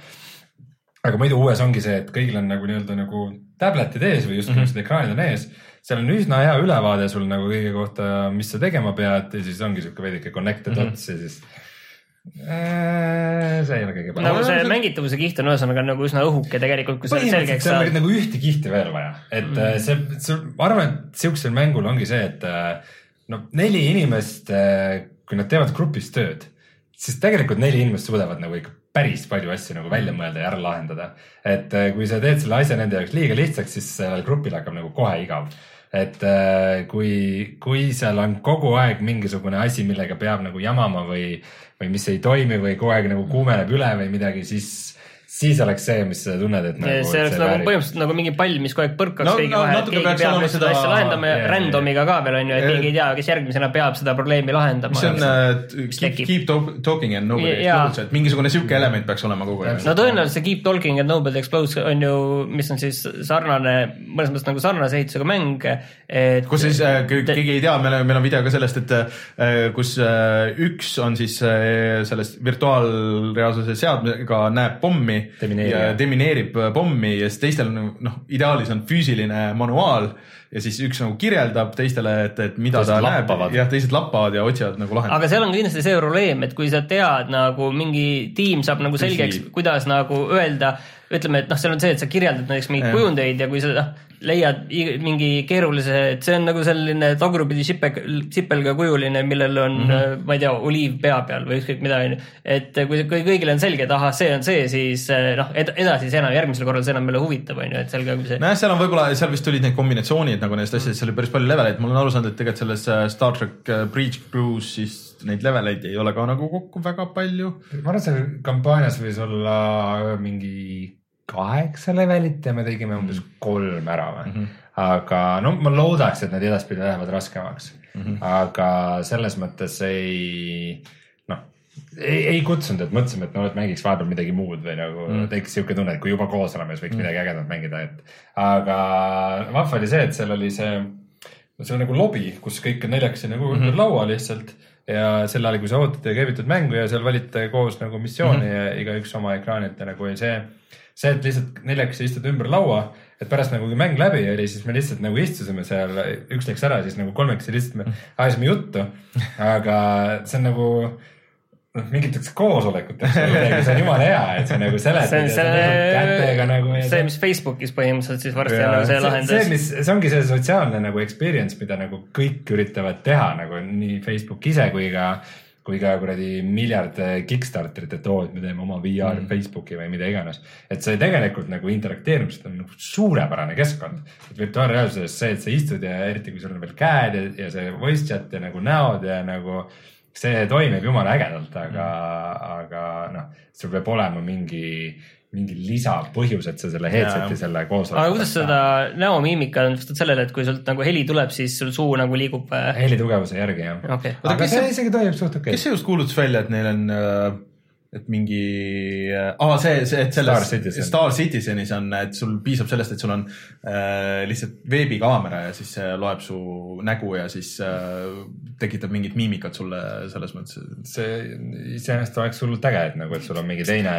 aga muidu uues ongi see, et kõigil on nagu nii-öelda nagu tabletid ees või just mm -hmm. ekraanid on ees. Seal on üsna hea ülevaade sul nagu kõige kohta, mis sa tegema pead ja siis ongi sihuke veidike connected mm -hmm. dots ja siis äh,. see ei ole kõige parem nagu see mängitavuse kiht on ühesõnaga nagu üsna õhuke tegelikult, kui sa selgeks saad on. nagu ühte kihti veel vaja, et mm. see, see, ma arvan, et siuksel mängul ongi see, et äh, no neli inimest, kui nad teevad grupis tööd, siis tegelikult neli inimest suudavad nagu ikka päris palju asju nagu välja mõelda ja ära lahendada. et kui sa teed selle asja nende jaoks liiga lihtsaks, siis sellel grupil hakkab nagu kohe igav. Et äh, kui, kui seal on kogu aeg mingisugune asi, millega peab nagu jamama või, või mis ei toimi või kogu aeg nagu kuumeneb üle või midagi, siis, siis oleks see, mis sa tunned, et nagu. see oleks nagu põhimõtteliselt nagu mingi pall, mis kogu aeg põrkaks No- kõigi no vahel, et natuke keegi peab nüüd seda seda- asja lahendama ja jaa. random'iga ka veel on ju, et keegi ei tea, kes järgmisena peab seda probleemi lahendama. see on uh, keep, keep talk- talking and nobody explodes, et mingisugune sihuke element peaks olema kogu aeg. no tõenäoliselt see Keep Talking and Nobody Explodes on ju, mis on siis sarnane, mõnes mõttes nagu sarnase ehitusega mäng, et. kus siis äh, ke- keegi ei tea, meil on, meil on video ka sellest, et äh, kus äh, üks on siis äh, sellest virtuaalreaalsuse seadmega näeb pommi demineerib äh, pommi ja siis teistel on noh, ideaalis on füüsiline manuaal ja siis üks nagu kirjeldab teistele, et, et mida Teised ta lappavad. näeb, jah, teised lappavad ja otsivad nagu lahendust. aga seal on kindlasti see probleem, et kui sa tead nagu mingi tiim saab nagu selgeks kuidas nagu öelda, ütleme, et noh, seal on see, et sa kirjeldad näiteks mingeid kujundeid ja kui sa noh, leiad i- mingi keerulise, et see on nagu selline tagurpidi sipel, sipelgakujuline, millel on mm. -hmm. ma ei tea, oliiv pea peal või ükskõik mida, onju. et kui, kui kõigil on selge, et ahah, see on see, siis eh, noh, edasi see enam, järgmisel korral see enam ei ole huvitav, onju, et seal ka kui see nojah, seal on võib-olla, seal vist tulid need kombinatsioonid nagu nendest asjadest, seal oli päris palju leveleid, ma olen aru saanud, et tegelikult selles äh, Star track äh, Breach Cruise siis neid leveleid ei ole ka nagu kokku väga palju. ma arvan, et seal kampaanias võis olla mingi kaheksa levelit ja me tegime umbes kolm ära või mm. -hmm. aga no ma loodaks, et need edaspidi lähevad raskemaks mm. -hmm. aga selles mõttes ei, ei, ei kutsunud, et mõtlesime, et no et mängiks vahepeal midagi muud või nagu mm. tekkis siuke tunne, et kui juba koos oleme, siis võiks mm. midagi ägedat mängida, et aga vahva oli see, et seal oli see, see on nagu lobi, kus kõik on neljakesi nagu mm -hmm. laua lihtsalt ja sel ajal, kui sa ootad ja käivitad mängu ja seal valite koos nagu missiooni mm -hmm. ja igaüks oma ekraanilt ja nagu see, see, et lihtsalt neljakesi istud ümber laua, et pärast nagu kui mäng läbi oli, siis me lihtsalt nagu istusime seal, üks läks ära, siis nagu kolmekesi lihtsalt me ajasime juttu. aga see on nagu noh, mingiteks koosolekuteks või midagi, see on jumala hea, et sa nagu seletad see on sa nagu see, see, mis Facebookis põhimõtteliselt siis varsti on ja nagu see see, see, lahendus. mis, see ongi see sotsiaalne nagu experience, mida nagu kõik üritavad teha nagu nii Facebook ise kui ka, kui ka kuradi miljard Kickstarterit, et oo, et me teeme oma VR mm. Facebooki või mida iganes. et see tegelikult nagu interakteerumisest on nagu suurepärane keskkond. et virtuaalreaalsuses see, et sa istud ja eriti kui sul on veel käed ja, ja see voice chat ja nagu näod ja nagu see toimib jumala ägedalt, aga mm., aga noh, sul peab olema mingi, mingi lisapõhjus, et sa selle headset'i selle koosoleku. aga kuidas seda näomiimika on vastavad sellele, et kui sult nagu heli tuleb, siis sul suu nagu liigub? heli tugevuse järgi jah. okei, Oota, aga see isegi toimib suht okei kes see just kuulutas välja, et neil on, et mingi, aa see, see, et selles Star Citizen. Star Citizenis on, et sul piisab sellest, et sul on äh, lihtsalt veebikaamera ja siis see loeb su nägu ja siis äh, tekitab mingit miimikat sulle selles mõttes. see iseenesest oleks hullult äge, et nagu, et sul on mingi teine.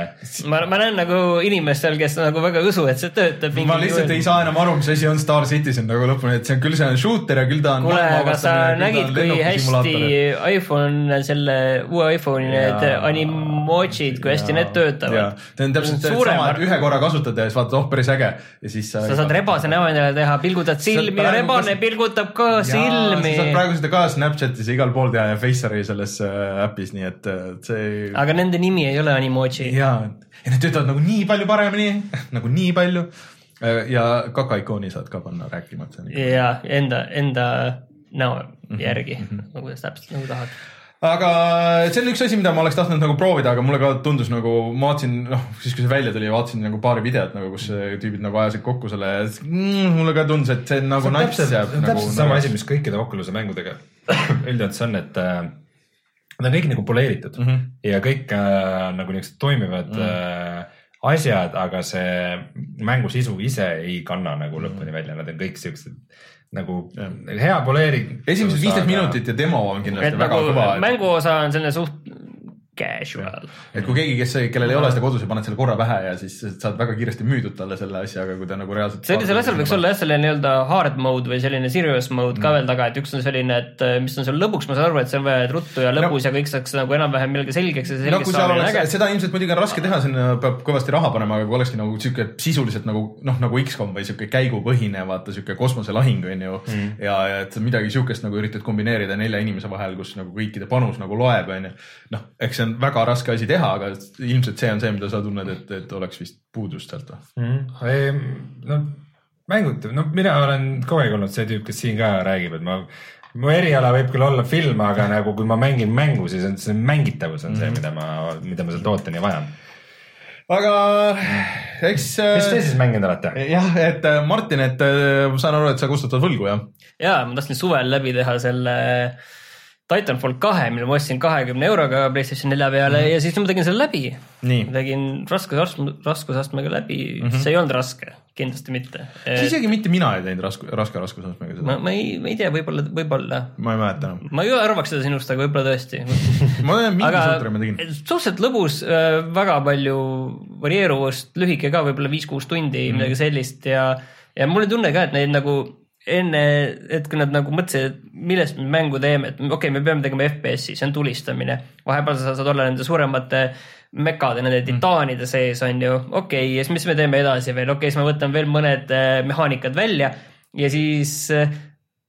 ma, ma näen nagu inimestel, kes nagu väga ei usu, et see töötab. ma lihtsalt ei saa enam aru, mis asi on Star Citizen nagu lõpuni, et see on küll, see on shooter ja küll ta on. kuule, aga sa nägid, kui hästi iPhone, selle uue iPhone'i need Jaa. animotsid, kui hästi need töötavad. see on täpselt seesama, et ühe korra kasutad ja siis vaatad, oh päris äge ja siis. sa saad rebase näo endale teha, pilgutad silmi ja rebane kas- pilgutab ka silmi sa. saad praegu seda ka Snapchatis ja igal pool teha ja Faceari selles äh, äpis, nii et äh, see. aga nende nimi ei ole animoji. ja, ja need töötavad nagu nii palju paremini, nagu nii palju. ja kakaikooni saad ka panna rääkima, et see on ikka. ja enda, enda näo Mhm, järgi, kuidas täpselt nagu tahad. Aga see on üks asi, mida ma oleks tahtnud nagu proovida, aga mulle ka tundus nagu, ma vaatasin, noh, siis kui see välja tuli, vaatasin nagu paari videot nagu, kus tüübid nagu ajasid kokku selle ja mm, mulle ka tundus, et see on nagu nats täpselt, jääb nagu. täpselt sama asi, mis kõikide Oculus'e mängudega üldjoontes on, et äh, nad on kõik nagu poleeritud mm. -hmm. ja kõik äh, nagu niisugused toimivad mm -hmm. äh, asjad, aga see mängu sisu ise ei kanna nagu lõpuni välja, nad on kõik siuksed nagu hea poleering. esimesed viisteist minutit ja demo on kindlasti et väga nagu kõva. mänguosa on selline suht casual. et kui keegi, kes, kellel ei ole seda kodus ja paned selle korra pähe ja siis saad väga kiiresti müüdud talle selle asja, aga kui ta nagu reaalselt. sellisel asjal võiks olla jah, selline nii-öelda hard mode või selline serious mode ka veel taga, et üks on selline, et äh, mis on seal lõbuks, ma saan aru, et see on vaja, ruttu ja lõbus ja kõik saaks nagu enam-vähem millalgi selgeks ja see no selgeks seal saamine on äge. seda ilmselt muidugi on raske teha, sinna peab kõvasti raha panema, aga kui olekski nagu sihuke sisuliselt nagu noh, nagu X-kom või sihuke käigupõhine, vaata sihuke kosmoselahing on ju mm.. ja, ja et midagi sihukest nagu üritad kombineerida nelja inimese vahel, kus nagu kõikide panus nagu loeb, on ju. noh, eks see on väga raske asi teha, aga ilmselt see on see, mida sa tunned, et, et oleks vist puudust sealt või? mm.. no mängud, no mina olen kogu aeg olnud see tüüp, kes siin ka räägib, et ma, mu eriala võib küll olla film, aga nagu kui ma mängin mängu, siis on see mängitavus on Mhm. see, mida ma, mida ma seal tooteni vajan. aga eks. mis te siis mänginud olete? jah, et äh, Martin, et äh, ma saan aru, et sa kustutad võlgu jah? ja ma tahtsin suvel läbi teha selle Titanfall kahe, mille ma ostsin kahekümne euroga Playstation nelja peale mm -hmm. ja siis ma tegin selle läbi. tegin raskusastme, raskusastmega läbi mm, -hmm. see ei olnud raske, kindlasti mitte. isegi mitte mina ei teinud raske, raske raskusastmega seda ma, ei, ma ei tea, võib-olla, võib-olla. ma ei mäleta enam. ma ei arvaks seda sinust, aga võib-olla tõesti. ma tean, mingi suutri ma tegin. suhteliselt lõbus, väga palju varieeruvust, lühike ka võib-olla viis-kuus tundi mm., midagi sellist ja, ja mul oli tunne ka, et neid nagu enne, et kui nad nagu mõtlesid, et millest me mängu teeme, et okei okay,, me peame tegema FPS-i, see on tulistamine. vahepeal sa saad olla nende suuremate mekade, nende titaanide sees on ju, okei okay,, ja siis mis me teeme edasi veel, okei okay,, siis ma võtan veel mõned äh, mehaanikad välja ja siis äh,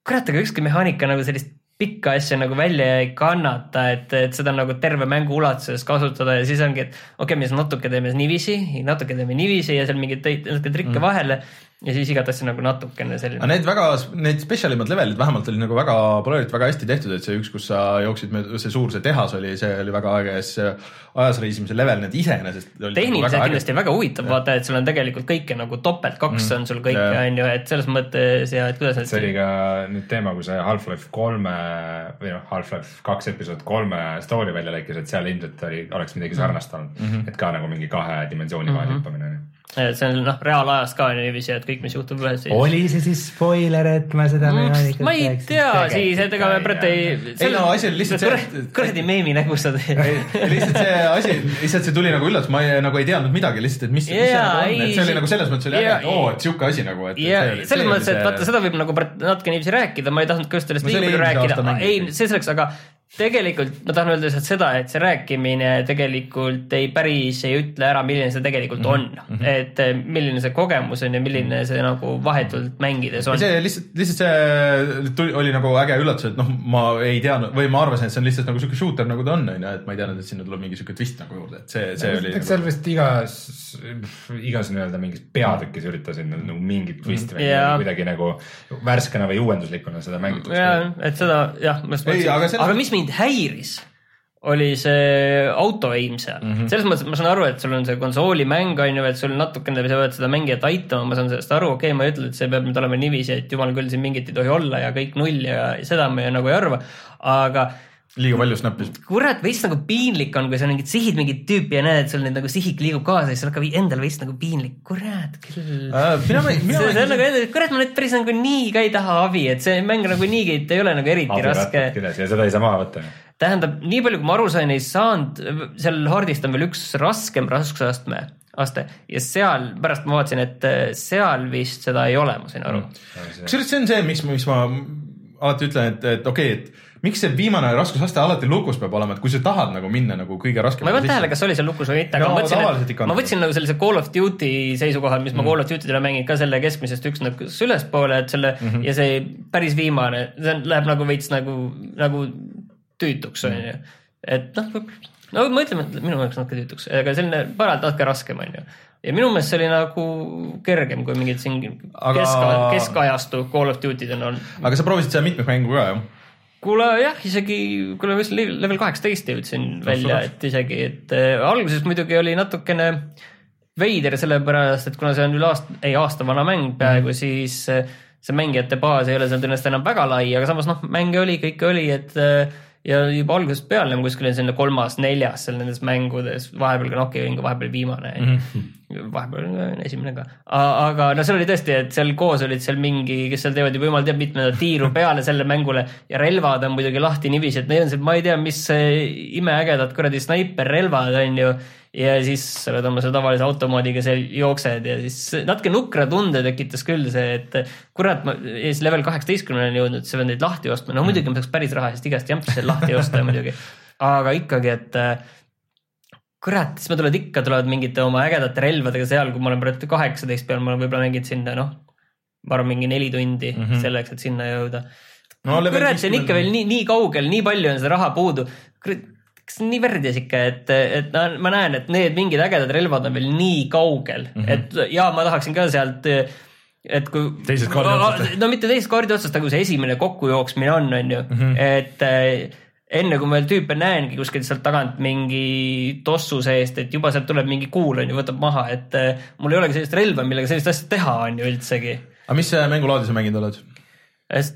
kurat, aga ükski mehaanika nagu sellist pikka asja nagu välja ei kannata, et, et seda nagu terve mängu ulatuses kasutada ja siis ongi, et okei okay,, me siis natuke teeme niiviisi, natuke teeme niiviisi ja seal mingeid trikke mm. vahele ja siis igat asja nagu natukene aga selline. need väga, need spetsialimad levelid vähemalt olid nagu väga polarilt väga hästi tehtud, et see üks, kus sa jooksid, see suur see tehas oli, see oli väga äge, see ajas reisimise level, need iseenesest. tehniliselt kindlasti väga huvitav vaata, et sul on tegelikult kõike nagu topelt kaks mm. on sul kõike on ju, et selles mõttes ja et kuidas see oli ka nüüd teema, kui see Half-Life kolme või noh, Half-Life kaks episood kolme story välja lõikis, et seal ilmselt oli, oleks midagi sarnast olnud mm. -hmm. et ka nagu mingi kahe dimensiooni vahel hüppamine on ju. Et see on noh, reaalajas ka niiviisi, et kõik, mis juhtub ühes siis. oli see siis spoiler, et ma seda mehaanikat ma ei tea siis, et ega me praegu ei. Ei no asi oli lihtsalt see, kuradi meemi nägu sa teed. lihtsalt see asi, lihtsalt see tuli nagu üllatus, ma ei, nagu ei teadnud midagi lihtsalt, et mis, mis see nagu on, et see oli nagu selles mõttes oli äge, et oo, et sihuke asi nagu, et. selles mõttes, et vaata, seda võib nagu natuke niiviisi rääkida, ma ei tahtnud ka just sellest oli palju rääkida ei see selleks, aga tegelikult ma tahan öelda lihtsalt seda, et see rääkimine tegelikult ei päris ei ütle ära, milline see tegelikult Mhm, on. et eh, milline see kogemus on ja milline see nagu vahetult mängides on. see lihtsalt, lihtsalt see tuli, oli nagu äge üllatus, et noh, ma ei teadnud või ma arvasin, et see on lihtsalt nagu sihuke shooter, nagu ta on, onju, et ma ei teadnud, et sinna tuleb mingi sihuke twist nagu juurde, et see, see oli eks. seal vist igas, igas nii-öelda mingis peatükis üritasid nad nagu mingit twisti välja Jaa. yeah. kuidagi nagu värskena või uuenduslikuna seda mängitud. ja, et seda jah, ma just mõtlesin, aga aga, selles- aga mis mind häiris, oli see auto aim seal mm. -hmm. selles mõttes, et ma saan aru, et sul on see konsoolimäng on ju, et sul natukene sa pead seda mängijat aitama, ma saan sellest aru, okei okay,, ma ei ütle, et see peab nüüd olema niiviisi, et jumal küll, siin mingit ei tohi olla ja kõik null ja seda ma nagu ei arva, aga liiga palju snappis. kurat, veits nagu piinlik on, kui sa mingid sihid mingit tüüpi ja näed, et sul nüüd nagu sihik liigub kaasa ja siis sul hakkab endal veits nagu piinlik, kurat küll. mina, mina see, on nagu, kurat, ma nüüd päris nagu nii ka ei taha abi, et see mäng nagu niigi ei ole nagu eriti raske. küljes ja seda ei saa maha võtta. tähendab, nii palju, kui ma aru sain, ei saanud, seal hardist on veel üks raskem raskusastme, aste ja seal pärast ma vaatasin, et äh, seal vist seda ei ole, ma sain aru mm.. kusjuures see on see, miks, miks ma alati ütlen, et, et okei okay,, et miks see viimane raskusaste alati lukus peab olema, et kui sa tahad nagu minna nagu kõige ma raskemale ei pannud tähele, kas oli seal lukus või mitte, aga Jaa, ma on. ma võtsin nagu sellise Call of Duty seisukohal, mis mm. ma Call of Duty't olen mänginud ka selle keskmisest üks nagu ülespoole, et selle mm -hmm. ja see päris viimane, see läheb nagu veits nagu, nagu tüütuks on ju. et noh, no ma ütlen, et minu jaoks natuke tüütuks, aga selline paralt natuke raskem on ju ja minu meelest see oli nagu kergem kui mingid siin Aga- kesk, keskajastu Call of Duty'd on olnud. aga sa proovisid seda mitmikmängu ka jah? Kuule jah, isegi, kuule ma vist level kaheksateist jõudsin välja, et isegi, et äh, alguses muidugi oli natukene veider, sellepärast et kuna see on üle aasta, ei aasta vana mäng peaaegu mm, siis äh, see mängijate baas ei ole seal tõenäoliselt enam väga lai, aga samas noh, mänge oli, kõike oli, et äh, ja juba algusest peale nagu kuskil selline kolmas, neljas seal nendes mängudes, vahepeal ka noh, olin ka vahepeal viimane mm. -hmm. Vahepeal ka esimene ka, aga no seal oli tõesti, et seal koos olid seal mingi, kes seal teevad juba jumal teab mitmendat tiiru peale selle mängule ja relvad on muidugi lahti niiviisi, et need on seal, ma ei tea, mis imeägedad kuradi snaiperrelvad on ju. Ja siis sa oled oma selle tavalise automaadiga seal jooksed ja siis natuke nukra tunde tekitas küll see, et kurat, ma siis level kaheksateistkümneni olen jõudnud, sa pead neid lahti ostma, no muidugi ma saaks päris raha eest igast jampsi seal lahti osta muidugi, aga ikkagi, et kurat, siis ma tulevad ikka, tulevad mingite oma ägedate relvadega seal, kui ma olen praegu kaheksateist peal, ma olen võib-olla mänginud sinna noh, ma arvan, mingi neli tundi mm -hmm. selleks, et sinna jõuda No kurat, see on 50 ikka veel nii, nii kaugel, nii palju on seda raha puudu. kas nii värdjas ikka, et, et no, ma näen, et need mingid ägedad relvad on veel nii kaugel mm, -hmm. et ja ma tahaksin ka sealt et kui. Teisest kaardi otsast. no mitte teisest kaardi otsast, aga kui see esimene kokkujooksmine on, on ju, et äh, enne kui ma veel tüüpe näengi kuskilt sealt tagant mingi tossu seest, et juba sealt tuleb mingi kuul on ju, võtab maha, et äh, mul ei olegi sellist relva, millega sellist asja teha on ju üldsegi. aga mis mängulaadi sa mänginud oled?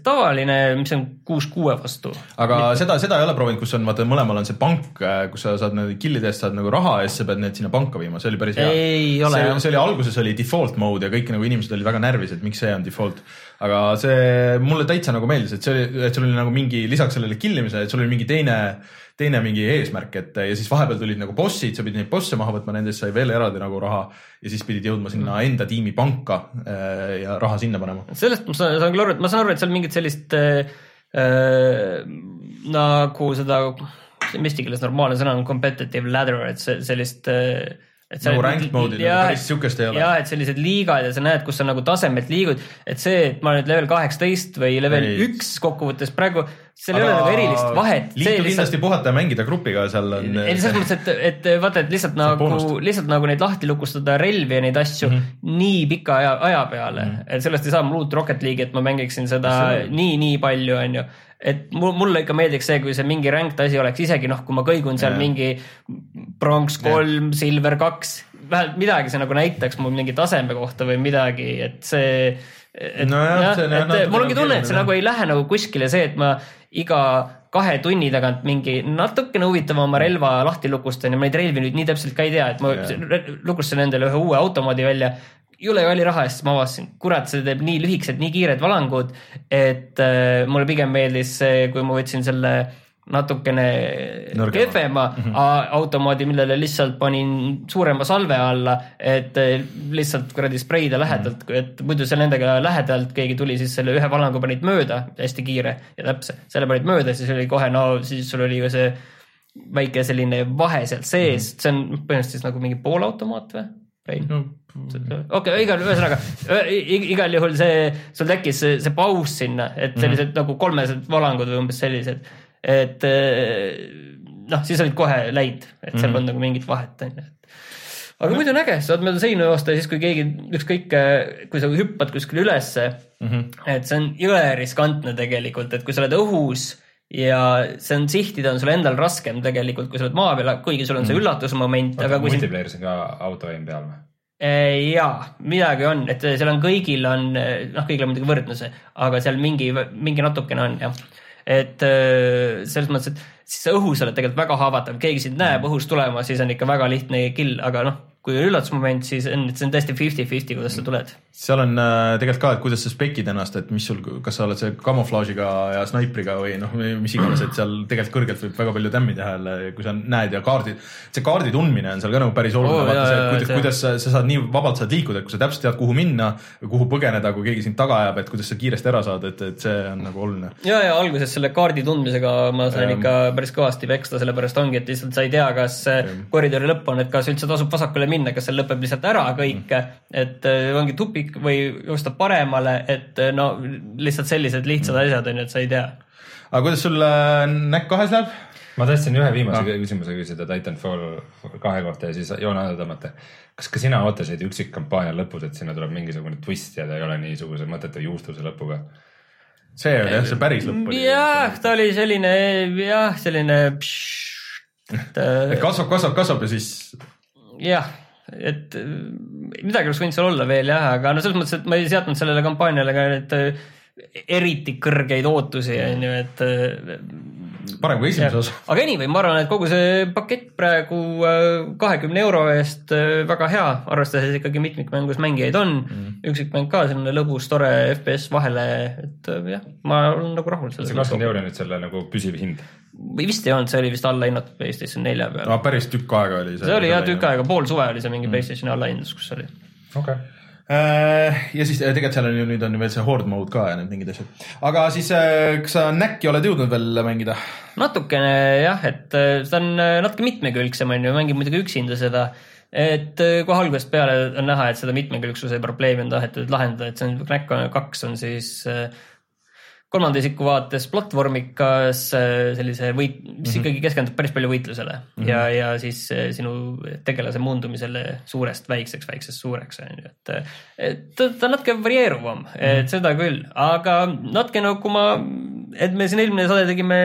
tavaline, mis on kuus kuue vastu. aga seda, seda ei ole proovinud, kus on vaata mõlemal on see pank, kus sa saad need killide eest saad nagu raha ja siis sa pead need sinna panka viima, see oli päris hea. See, see oli alguses oli default mode ja kõik nagu inimesed olid väga närvis, et miks see on default. aga see mulle täitsa nagu meeldis, et see oli, et sul oli nagu mingi lisaks sellele kill imisele, et sul oli mingi teine, teine mingi eesmärk, et ja siis vahepeal tulid nagu bossid, sa pidid neid bosse maha võtma, nendest sai veel eraldi nagu raha ja siis pidid jõudma sinna enda tiimi panka äh, ja raha sinna panema. sellest ma saan, saan küll aru, et ma saan aru, et seal mingit sellist äh, äh, nagu seda, mis eesti keeles normaalne sõna on competitive ladder, et see sellist äh, et Nagu ranked mode'i, nagu päris sihukest ei ole. ja et sellised liigad ja sa näed, kus sa nagu tasemelt liigud, et see, et ma nüüd level kaheksateist või level üks kokkuvõttes praegu, seal ei ole nagu erilist vahet. liitu kindlasti puhata ja mängida grupiga, seal on. ei, selles mõttes, et, et vaata, et lihtsalt nagu lihtsalt nagu neid lahti lukustada relvi ja neid asju mm. -hmm. nii pika aja, aja peale mm, -hmm. et sellest ei saa mul uut Rocket League'i, et ma mängiksin seda Absoluutselt. nii, nii palju, onju. Et mul, mulle ikka meeldiks see, kui see mingi ranked asi oleks, isegi noh, kui ma kõigun seal Jaa. mingi pronks kolm, silver kaks, vähemalt midagi see nagu näitaks mul mingi taseme kohta või midagi, et see. Nojah, jah, see on jah natuke mul ongi tunne, et see nagu ei lähe nagu kuskile see, et ma iga kahe tunni tagant mingi natukene huvitavama relva lahti lukustan ja ma neid relvi nüüd nii täpselt ka ei tea, et ma Jah. lukustasin endale ühe uue automaadi välja. Jõle kalli raha eest, ma avastasin, kurat, see teeb nii lühikesed, nii kiired valangud, et äh, mulle pigem meeldis see, kui ma võtsin selle natukene Nõrgema. kehvema mm -hmm. automaadi, millele lihtsalt panin suurema salve alla, et äh, lihtsalt kuradi spreida lähedalt, et muidu seal nendega lähedalt keegi tuli, siis selle ühe valangu panid mööda, hästi kiire ja täpse, selle panid mööda, siis oli kohe, no siis sul oli ju see väike selline vahe seal sees, see on põhimõtteliselt siis nagu mingi poolautomaat või? Rein? okei, igal, ühesõnaga igal juhul see, sul tekkis see, see paus sinna, et sellised mm -hmm. nagu kolmesed valangud või umbes sellised, et eh, noh, siis olid kohe läid, et seal mm -hmm. polnud nagu mingit vahet onju. aga muidu on äge, saad mööda seina joosta ja siis, kui keegi ükskõik, kui sa hüppad kuskile ülesse mm, Mhm. -hmm. et see on jõle riskantne tegelikult, et kui sa oled õhus ja see on sihtida on sul endal raskem tegelikult, kui sa oled maa peal, kuigi sul on see üllatusmoment, aga kui multiplayer'is on ka autoaim peal või? Eh, jaa, midagi on, et seal on kõigil on, noh, kõigil on muidugi võrdne see, aga seal mingi, mingi natukene on jah. et eh, selles mõttes, et siis õhus oled tegelikult väga haavatav, keegi sind näeb õhust tulema, siis on ikka väga lihtne kill, aga noh, kui on üllatusmoment, siis on, see on tõesti fifty-fifty, kuidas sa tuled. seal on äh, tegelikult ka, et kuidas sa spekid ennast, et mis sul, kas sa oled see kamuflaažiga ja snaipriga või noh, mis iganes, et seal tegelikult kõrgelt võib väga palju tämmi teha jälle, kui sa näed ja kaardid, see kaardi tundmine on seal ka nagu päris oluline oh,, vaata see, jaa, kuidas, kuidas sa, sa saad nii vabalt saad liikuda, et kui sa täpselt tead, kuhu minna kuhu põgeneda, kui keegi sind taga ajab, et kuidas sa kiiresti ära saad, et, et see on nagu oluline. ja, ja alguses selle kaardi tundmisega ma sain Jah. ikka päris kõvasti peksta, sellepärast ongi, et lihtsalt sa ei tea, kas eh, koridori lõpp on, et kas üldse tasub vasakule minna, kas seal lõpeb lihtsalt ära kõik, et eh, ongi tupik või joosta paremale, et eh, no lihtsalt sellised lihtsad asjad on ju, et sa ei tea. aga kuidas sul äh, näkk kahes läheb? ma tahtsin ühe viimase Ah. küsimuse küsida Titanfall kahe kohta ja siis joone alla tõmmata. kas ka sina ootasid üksikkampaania lõpus, et sinna tuleb mingisugune twist ja ta ei ole niisuguse mõttetu juustuse lõpuga? see oli jah, see päris lõpp oli. jah, ta oli selline jah, selline kasvab, kasvab, kasvab ja siis jah, et äh, midagi oleks võinud seal olla veel jah, aga no selles mõttes, et ma ei seadnud sellele kampaaniale ka nüüd äh, eriti kõrgeid ootusi, on ju, et äh, parem kui esimese osa. aga anyway, ma arvan, et kogu see pakett praegu kahekümne euro eest äh, väga hea, arvestades ikkagi mitmikmängus mängijaid on mm.. üksikmäng ka selline lõbus, tore FPS vahele, et äh, jah, ma olen nagu rahul see kakskümmend euri on nüüd selle nagu püsiv hind. või vist ei olnud, see oli vist allahinnatud PlayStation nelja peal no päris tükk aega oli see. see oli jah tükk aega, pool suve oli see mingi mm. PlayStationi allahindlus, kus oli okei okay.. Äh, ja siis äh, tegelikult seal on ju nüüd on veel see horde mode ka ja need mingid asjad. aga siis, kas sa näkki oled jõudnud veel mängida? natukene jah, et äh, see on äh, natuke mitmekülgsem on ju, mängib muidugi üksinda seda. et äh, kohe algusest peale on näha, et seda mitmekülgsuse probleemi on tahetud lahendada, et see on Knack kaks on siis äh, kolmanda isiku vaates platvormikas äh, sellise võit, mis mm -hmm. ikkagi keskendub päris palju võitlusele mm -hmm. ja, ja siis äh, sinu tegelase muundumisele suurest väikseks, väiksest suureks on ju, et, et ta, ta on natuke varieeruvam mm, -hmm. et seda küll, aga natuke nagu ma, et me siin eelmine saade tegime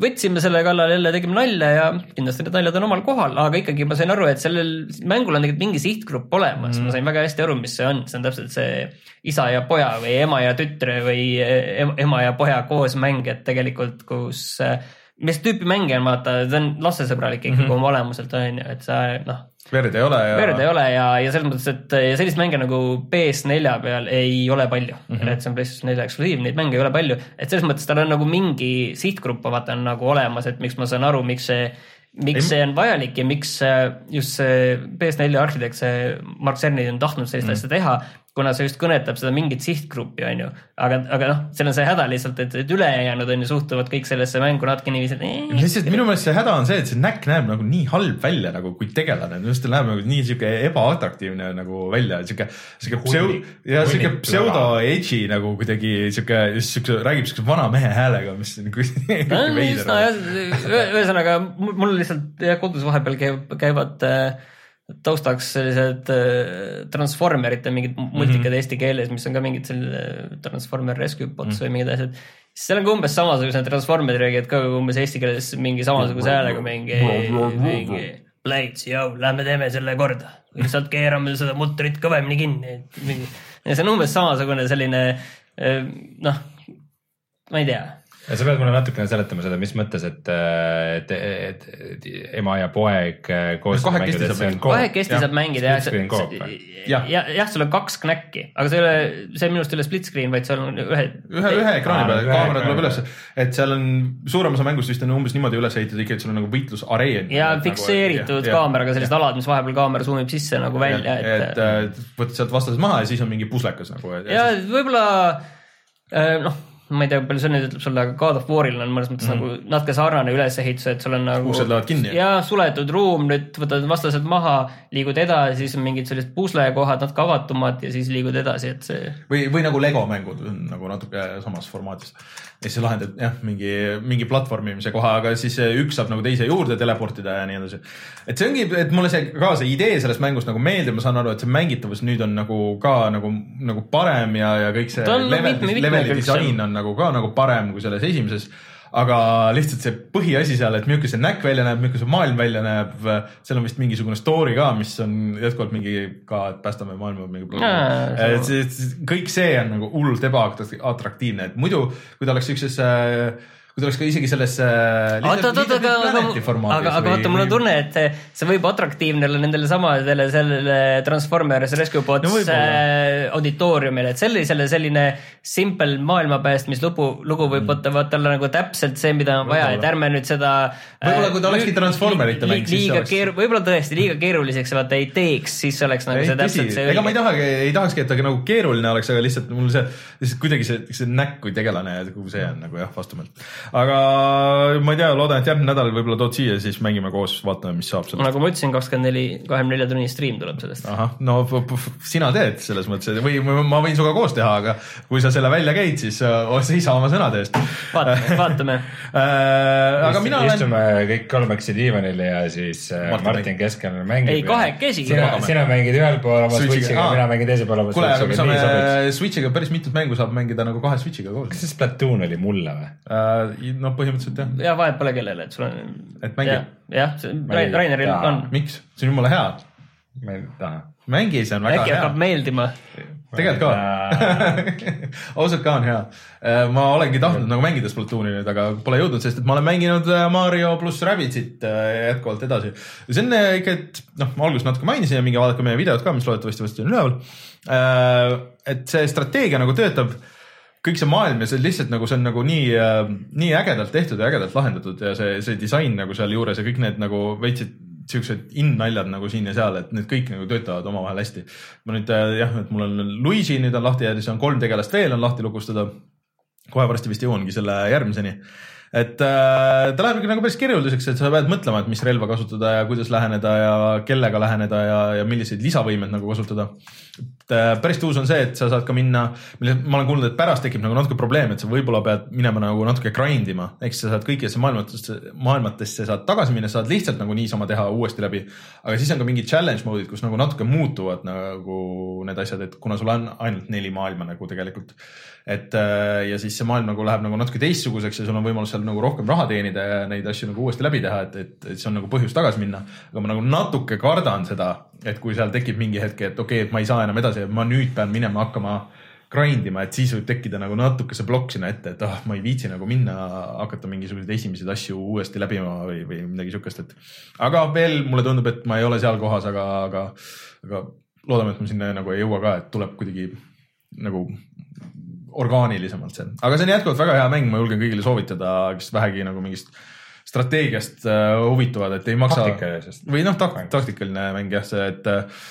võtsime selle kallal jälle, tegime nalja ja kindlasti need naljad on omal kohal, aga ikkagi ma sain aru, et sellel mängul on tegelikult mingi sihtgrupp olemas mm., ma sain väga hästi aru, mis see on, see on täpselt see isa ja poja või ema ja tütre või em- ema ja poja koosmäng, et tegelikult kus, mis tüüpi mänge on, vaata, see on lastesõbralik ikkagi mm -hmm. oma olemuselt on ju, et sa noh, verd ei ole ja. verd ei ole ja, ja selles mõttes, et ja selliseid mänge nagu PS4 peal ei ole palju mm. -hmm. et see on PlayStation 4 eksklusiiv, neid mänge ei ole palju, et selles mõttes tal on nagu mingi sihtgrupp, vaata on nagu olemas, et miks ma saan aru, miks see miks see on vajalik ja miks just see PS4 arhitekt, see Mark Cerny on tahtnud sellist mm. asja teha, kuna see just kõnetab seda mingit sihtgruppi, on ju. aga, aga noh, seal on see häda lihtsalt, et, et ülejäänud on ju suhtuvad kõik sellesse mängu natuke niiviisi, et lihtsalt minu meelest see häda on see, et see näkk näeb nagu nii halb välja nagu kui tegelane, minu arust ta näeb nagu nii sihuke ebaatraktiivne nagu välja, sihuke, sihuke pseu-, ja sihuke pseudo edgy nagu kuidagi sihuke, just sihuke, räägib siukse vana mehe häälega, mis nojah veider. ühesõnaga mul mul lihtsalt jah, kodus vahepeal käib, käivad äh, taustaks sellised äh, Transformerite mingid multikad mm -hmm. eesti keeles, mis on ka mingid selline Transformer Rescue Bots mm -hmm. või mingid asjad. seal on ka umbes samasugused Transformerid räägivad ka umbes eesti keeles mingi samasuguse häälega mingi, mingi Blades, jõu, lähme teeme selle korda. lihtsalt keerame seda mutrit kõvemini kinni. ja see on umbes samasugune selline äh, noh, ma ei tea ja sa pead mulle natukene seletama seda, mis mõttes, et, et, et, et ema ja poeg äh, koos Kahekesti mängida, saab see on mängida. kahekesti saab mängida jah? Jah. jah, jah, sul on kaks knäkki, aga see ei ole, see minu arust ei ole split screen, vaid seal on ühe. ühe, ühe ekraani Aa, peal, kaamera tuleb üles, et seal on suurem osa mängust vist on umbes niimoodi üles ehitatud ikka, et sul on nagu võitlusareen. ja fikseeritud kaameraga sellised alad, mis vahepeal kaamera suumib sisse nagu välja, et et. äh, võtad sealt vastased maha ja siis on mingi puslekas nagu. ja võib-olla äh, noh, ma ei tea, palju see nüüd ütleb sulle, aga God of War'il on mõnes mõttes mm -hmm. nagu natuke sarnane ülesehitus, et sul on nagu. Uksed lähevad kinni. ja suletud ruum, nüüd võtad vastased maha, liigud edasi, siis on mingid sellised puslekohad natuke avatumad ja siis liigud edasi, et see. või, või nagu Lego mängud on nagu natuke samas formaadis. ja siis lahendad jah, mingi, mingi platvormimise koha, aga siis üks saab nagu teise juurde teleportida ja nii edasi. et see ongi, et mulle see ka see idee sellest mängust nagu meeldib, ma saan aru, et see mängitavus nüüd on nagu ka nagu, nagu parem ja, ja kõik see level, leveli disain on nagu ka nagu parem kui selles esimeses aga lihtsalt see põhiasi seal, et milline see näkk välja näeb, milline see maailm välja näeb, seal on vist mingisugune story ka, mis on jätkuvalt mingi ka, et päästame maailma mingi see- et see, kõik see on nagu hullult ebaatraktiivne, et muidu kui ta oleks siukses, kui ta oleks ka isegi selles äh, oot, oot, oot, aga, aga, aga, vaata, mul on tunne, et see- see võib atraktiivne olla nendele samadele sellele Transformers Rescue Bots No äh, auditooriumile, et sellisele selline simple maailmapäästmislugu, lugu võib Mm. võtta, vaata olla nagu täpselt see, mida on vaja, et ärme nüüd seda. Võib-olla kui ta olekski Transformerite mäng, siis liiga oleks- võib-olla tõesti liiga keeruliseks vaata ei teeks, siis oleks nagu see täpselt see ega ma ei tahagi, ei tahakski, et ta nagu keeruline oleks, aga lihtsalt mul see, lihtsalt kuidagi see, see näkk kui tegelane ja kogu see on nagu jah, vastumeelt. Aga ma ei tea, loodan, et järgmine nädal võib-olla tood siia, siis mängime koos, vaatame, mis saab sellest. nagu ma ütlesin, kakskümmend neli, kahekümne nelja tunni stream tuleb sellest. ahah, no sina teed selles mõttes, või ma võin sinuga koos teha, aga kui sa selle välja käid, siis äh, seisa oma sõnade eest. vaatame, vaatame. aga mina olen, istume kõik kolmekesi diivanil ja siis äh, Martin Martin keskel mängib. Ei, kahekesi. sina, sina mängid ühel pool oma Switchiga, Switchiga, mina mängin teisel pool oma kuule, aga me Switchiga, saame Switch'iga päris mitut mängu saab mängida nagu kahe Switch'iga koos kas see Splatoon oli mulle või? äh,. No põhimõtteliselt jah, ja vahet pole kellele, et sul on. Et mängib. jah, Raineril on, miks, see on jumala hea, ma ei taha. mängi, see on väga äkki hea hakkab. meeldima. tegelikult ka, ausalt ka on hea. ma olengi tahtnud nagu mängida Splatooni nüüd, aga pole jõudnud, sest et ma olen mänginud äh, Mario pluss Rabbitsit äh, jätkuvalt edasi. see on äh, ikka, et noh, ma alguses natuke mainisin ja minge vaadake meie videot ka, mis loodetavasti varsti on üleval. et see strateegia nagu töötab kõik see maailm ja see lihtsalt nagu see on nagu nii, nii ägedalt tehtud ja ägedalt lahendatud ja see, see disain nagu sealjuures ja kõik need nagu veitsid siuksed in-naljad nagu siin ja seal, et need kõik nagu töötavad omavahel hästi. ma nüüd äh, jah, et mul on Luigi nüüd on lahti ja siis on kolm tegelast veel on lahti lukustada. kohe varsti vist jõuangi selle järgmiseni. Et äh, ta läheb ikka nagu päris keeruliseks, et sa pead mõtlema, et mis relva kasutada ja kuidas läheneda ja kellega läheneda ja, ja milliseid lisavõimeid nagu kasutada. et äh, päris tuus on see, et sa saad ka minna, mille ma olen kuulnud, et pärast tekib nagu natuke probleem, et sa võib-olla pead minema nagu natuke grind ima, ehk siis sa saad kõikidesse maailmatesse, maailmatesse saad tagasi minna, saad lihtsalt nagu niisama teha uuesti läbi. aga siis on ka mingid challenge mode'id, kus nagu natuke muutuvad nagu need asjad, et kuna sul on ainult neli maailma nagu tegelikult. Et äh, ja siis see maailm nagu läheb nagu natuke teistsuguseks ja sul on võimalus seal nagu rohkem raha teenida ja neid asju nagu uuesti läbi teha, et, et, et see on nagu põhjus tagasi minna. aga ma nagu natuke kardan seda, et kui seal tekib mingi hetk, et okei okay,, et ma ei saa enam edasi, ma nüüd pean minema hakkama grind ima, et siis võib tekkida nagu natuke see plokk sinna ette, et ah oh,, ma ei viitsi nagu minna, hakata mingisuguseid esimesi asju uuesti läbima või, või midagi siukest, et. aga veel mulle tundub, et ma ei ole seal kohas, aga, aga, aga loodame, et ma sinna nagu ei jõua ka, et tuleb kuidagi nagu orgaanilisemalt see, aga see on jätkuvalt väga hea mäng, ma julgen kõigile soovitada, kes vähegi nagu mingist strateegiast äh, huvituvad, et ei maksa. Või noh tak,, taktikaline mäng jah, see, et äh,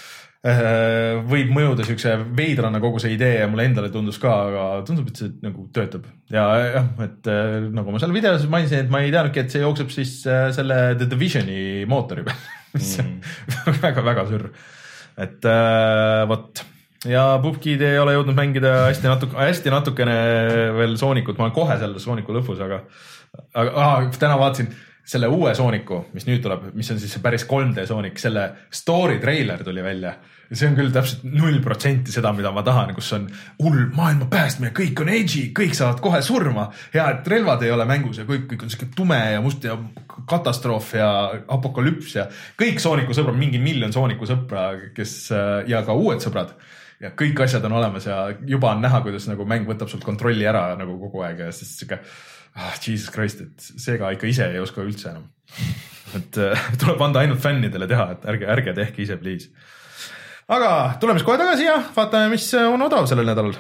võib mõjuda siukse veidrana kogu see idee ja mulle endale tundus ka, aga tundub, et see nagu töötab ja jah, et äh, nagu ma seal videos mainisin, et ma ei teadnudki, et see jookseb siis äh, selle The Divisioni mootori peal, mis on väga-väga sürr. et äh, vot ja Pupkid ei ole jõudnud mängida hästi natuke, hästi natukene veel Soonikut, ma olen kohe seal Sooniku lõpus, aga, aga ah, täna vaatasin selle uue Sooniku, mis nüüd tuleb, mis on siis päris 3D Soonik, selle story treiler tuli välja. ja see on küll täpselt null protsenti seda, mida ma tahan, kus on hull maailma päästmine, kõik on edgy, kõik saavad kohe surma. hea, et relvad ei ole mängus ja kõik, kõik on siuke tume ja must ja katastroof ja apokalüps ja kõik Sooniku sõbrad, mingi miljon Sooniku sõpra, kes ja ka uued sõbrad ja kõik asjad on olemas ja juba on näha, kuidas nagu mäng võtab sult kontrolli ära nagu kogu aeg ja siis sihuke ah, jesus christ, et seega ikka ise ei oska üldse enam. et äh, tuleb anda ainult fännidele teha, et ärge, ärge tehke ise, please. aga tuleme siis kohe tagasi ja vaatame, mis on odav sellel nädalal.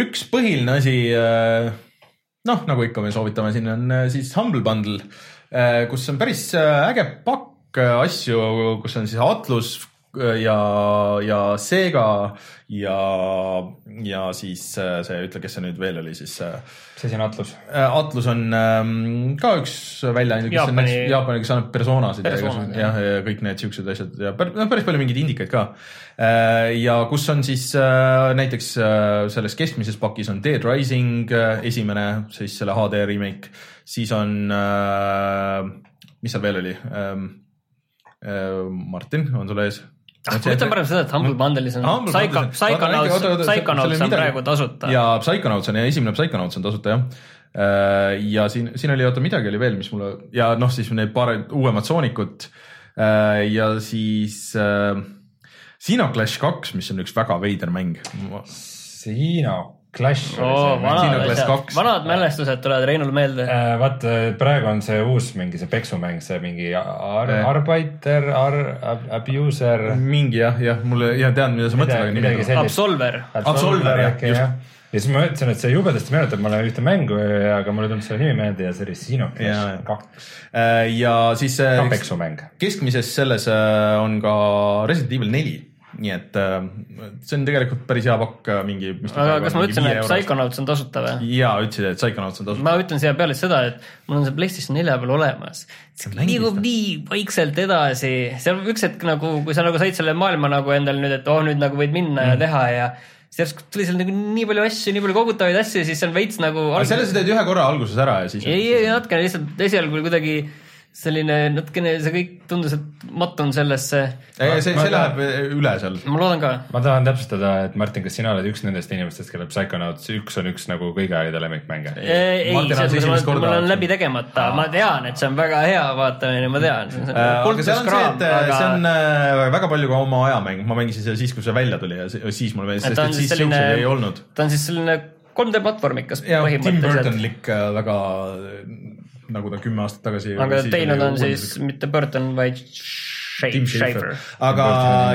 üks põhiline asi, noh, nagu ikka me soovitame, siin on äh, siis Humble Bundle, kus on päris äh, äge pakk äh, asju, kus on siis Atlus äh, ja, ja Sega ja, ja siis äh, see, ütle, kes see nüüd veel oli siis äh, mis asi on Atlus? Atlus on ähm, ka üks väljaandja, kes on Jaapani- Jaapani, kes annab persoonasid ja, Personad, igasugused- jah, ja kõik need siuksed asjad ja päris, noh, päris palju mingeid indikaid ka. ja kus on siis äh, näiteks äh, selles keskmises pakis on Dead Rising äh, esimene, siis selle HD remake, siis on äh,, mis seal veel oli ähm,? Martin, on sul ees? Ma ütlen parem seda, et Humble Bundle'is on Psycho, Psychonauts Psychonauts on praegu tasuta. ja Psychonauts on ja esimene Psychonauts on tasuta jah. ja siin, siin oli, oota midagi oli veel, mis mulle ja noh, siis need paar uuemat Soonikut ja siis äh, Xenoclash kaks, mis on üks väga veider mäng. Sino Clash oli oo, see Xenoblade asjad kaks., vanad mälestused tulevad Reinul meelde. Äh, vaat äh, praegu on see uus mingi see peksumäng, see mingi ar Eh. arbeiter, ar-, abuser. mingi jah, jah, mulle ja tean, mida sa mõtled, aga midagi nimi. sellist. Absolver, Absolver, jah, just. ja siis ma ütlesin, et see jubedasti meenutab mulle ühte mängu, aga mul ei tulnud selle nimi meelde ja see oli Sino Clash kaks, ja siis ka äh, peksumäng. keskmises selles äh, on ka Resident Evil neli, nii et äh, see on tegelikult päris hea pakk äh, mingi. aga kas ma ütlesin, et Psychonauts on tasuta või? jaa, ütlesid, et Psychonauts on tasuta. ma ütlen siia peale seda, et mul on see PlayStation nelja peal olemas. mängid liigub nii vaikselt edasi, seal üks hetk nagu, kui sa nagu said selle maailma nagu endale nüüd, et oh nüüd nagu võid minna Mm. ja teha ja siis järsku tuli seal nagu nii palju asju, nii palju kogutavaid asju ja siis see on veits nagu. aga selle sa teed ühe korra alguses ära ja siis. ei, ei natukene lihtsalt esialgu kuidagi selline natukene see kõik tundus, et mattun sellesse. see, see Ma- läheb üle seal. ma loodan ka. ma tahan täpsustada, et Martin, kas sina oled üks nendest inimestest, kellel Psychonauts üks on üks nagu kõigi aegade lemmikmänge? ei, korda mul on läbi tegemata, ma tean, et see on väga hea vaatamine, ma tean. Äh, aga seal on see, et äh, see on äh, väga palju ka oma ajamäng, ma mängisin seda siis, kui see välja tuli ja se- siis mulle meeldis, sest et siis siukseid ei olnud. ta on siis selline 3D platvormikas ja Tim põhimõtteliselt. Burtonlik äh, väga nagu ta kümme aastat tagasi. aga teinud on siis mitte Burton, vaid Tim Schafer. Aga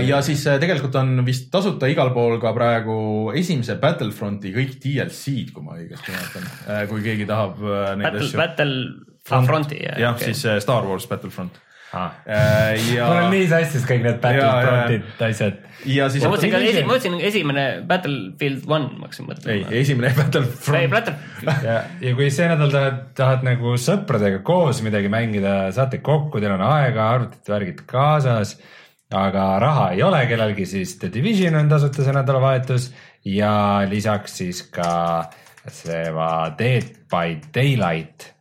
ja siis äh, tegelikult on vist tasuta igal pool ka praegu esimese Battlefronti kõik DLC-d, kui ma õigesti mäletan, kui keegi tahab äh, neid Battle, asju. Battle, Fronti. jah, siis äh, Star Wars Battlefront. Ah. ja mul on nii sassis kõik need. Battlefrontid asjad. ja siis ma mõtlesin ka, Division- ma mõtlesin esimene Battlefield One, ma hakkasin ei, mõtlema. esimene ei, Battlefront, Battlefield, ja, ja kui see nädal tahad, tahad nagu sõpradega koos midagi mängida, saate kokku, teil on aega, arvutid, värgid kaasas, aga raha ei ole kellelgi, siis The Division on tasuta see nädalavahetus ja lisaks siis ka see va- Dead by Daylight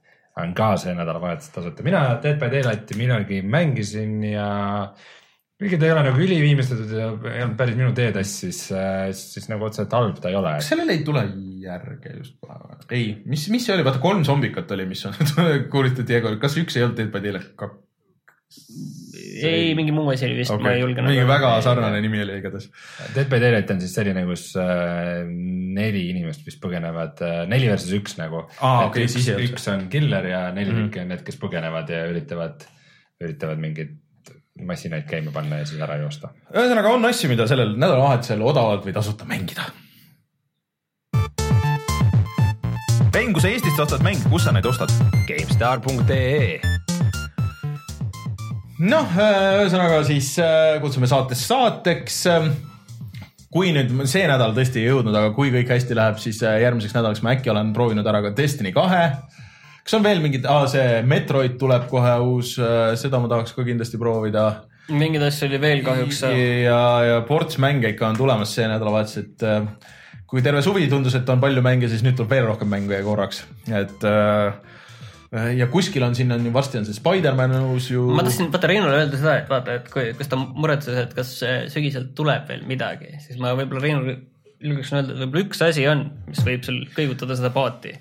on ka see nädalavahetus tasuta. mina Dead by Daylighti millalgi mängisin ja kuigi ta ei ole nagu üliviimistletud ja ei olnud päris minu teetass, siis, siis nagu otseselt halb ta ei ole. kas sellele ei tule järge just kohe? ei, mis, mis see oli, vaata kolm zombikat oli, mis on, kuulutati kas üks ei olnud Dead by Daylight kaks? Ei mingi muu asi oli vist okay., ma ei julge. nagu- mingi väga sarnane nimi oli igatahes. Dead by Daylight on siis selline, kus äh, neli inimest vist põgenevad äh,, neli versus üks nagu. Aa, okei, üks, see. üks on killer ja neli Mhm. tükki on need, kes põgenevad ja üritavad, üritavad mingeid masinaid käima panna ja siis ära joosta. ühesõnaga on asju, mida sellel nädalavahetusel odavalt või tasuta mängida. Rein, kui sa Eestist ostad mänge, kus sa neid ostad? GameStar.ee noh, ühesõnaga siis äh, kutsume saates saateks. kui nüüd see nädal tõesti ei jõudnud, aga kui kõik hästi läheb, siis äh, järgmiseks nädalaks ma äkki olen proovinud ära ka Destiny kahe. kas on veel mingid, see Metroid tuleb kohe uus, seda ma tahaks ka kindlasti proovida mingeid asju oli veel kahjuks. ja, ja ports mänge ikka on tulemas see nädalavahetus, et äh, kui terve suvi tundus, et on palju mänge, siis nüüd tuleb veel rohkem mänge korraks, et äh, ja kuskil on siin on ju varsti on see Spider-man uus ju. ma tahtsin vaata Reinule öelda seda, et vaata, et kui, kas ta muretses, et kas äh, sügisel tuleb veel midagi, siis ma võib-olla Reinule julgeksin öelda, et võib-olla üks asi on, mis võib sul kõigutada seda paati.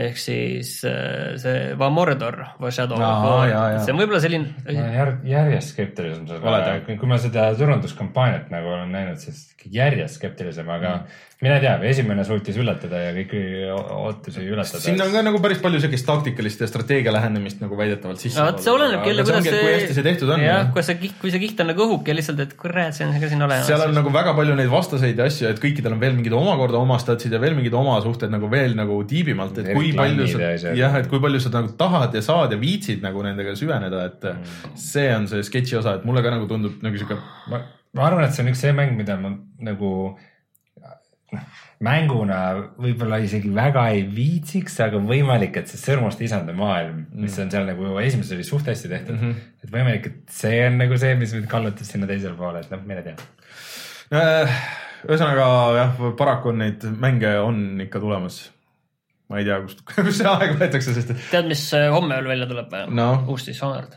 ehk siis äh, see Va Mordor, Va Shadow of War see on võib-olla selline jär, järjest skeptilisem selle Oled, peale kui ma seda turunduskampaaniat nagu olen näinud, siis järjest skeptilisem, aga mm. Mine tea, esimene suutis üllatada ja kõiki ootusi ületada. siin on ka nagu päris palju siukest taktikalist ja strateegia lähenemist nagu väidetavalt sisse. vot, see olenebki jälle, kuidas see. kui hästi see tehtud on. jah, kui see kiht, kui see kiht on nagu õhuke lihtsalt, et kurat, see on ka siin olemas. seal on nagu väga palju neid vastaseid ja asju, et kõikidel on veel mingid omakorda oma statsid ja veel mingid oma suhted nagu veel nagu tiibimalt, et kui palju sa jah, et kui palju sa nagu tahad ja saad ja viitsid nagu nendega süveneda, et Mm. see on see sketši osa, et mulle ka nagu tundub nagu sihuke ma, ma arvan, et see on üks see mäng, mida ma nagu mänguna võib-olla isegi väga ei viitsiks, aga võimalik, et see sõrmuste isanda maailm, mis on seal nagu esimeses oli suht hästi tehtud mm, -hmm. et võimalik, et see on nagu see, mis mind kallutab sinna teisele poole, et noh, mine tea. Äh, ühesõnaga jah, paraku on neid mänge on ikka tulemas. ma ei tea, kust, kust see aeg võetakse, sest tead, mis äh, homme veel välja tuleb? No. uus Dishonored.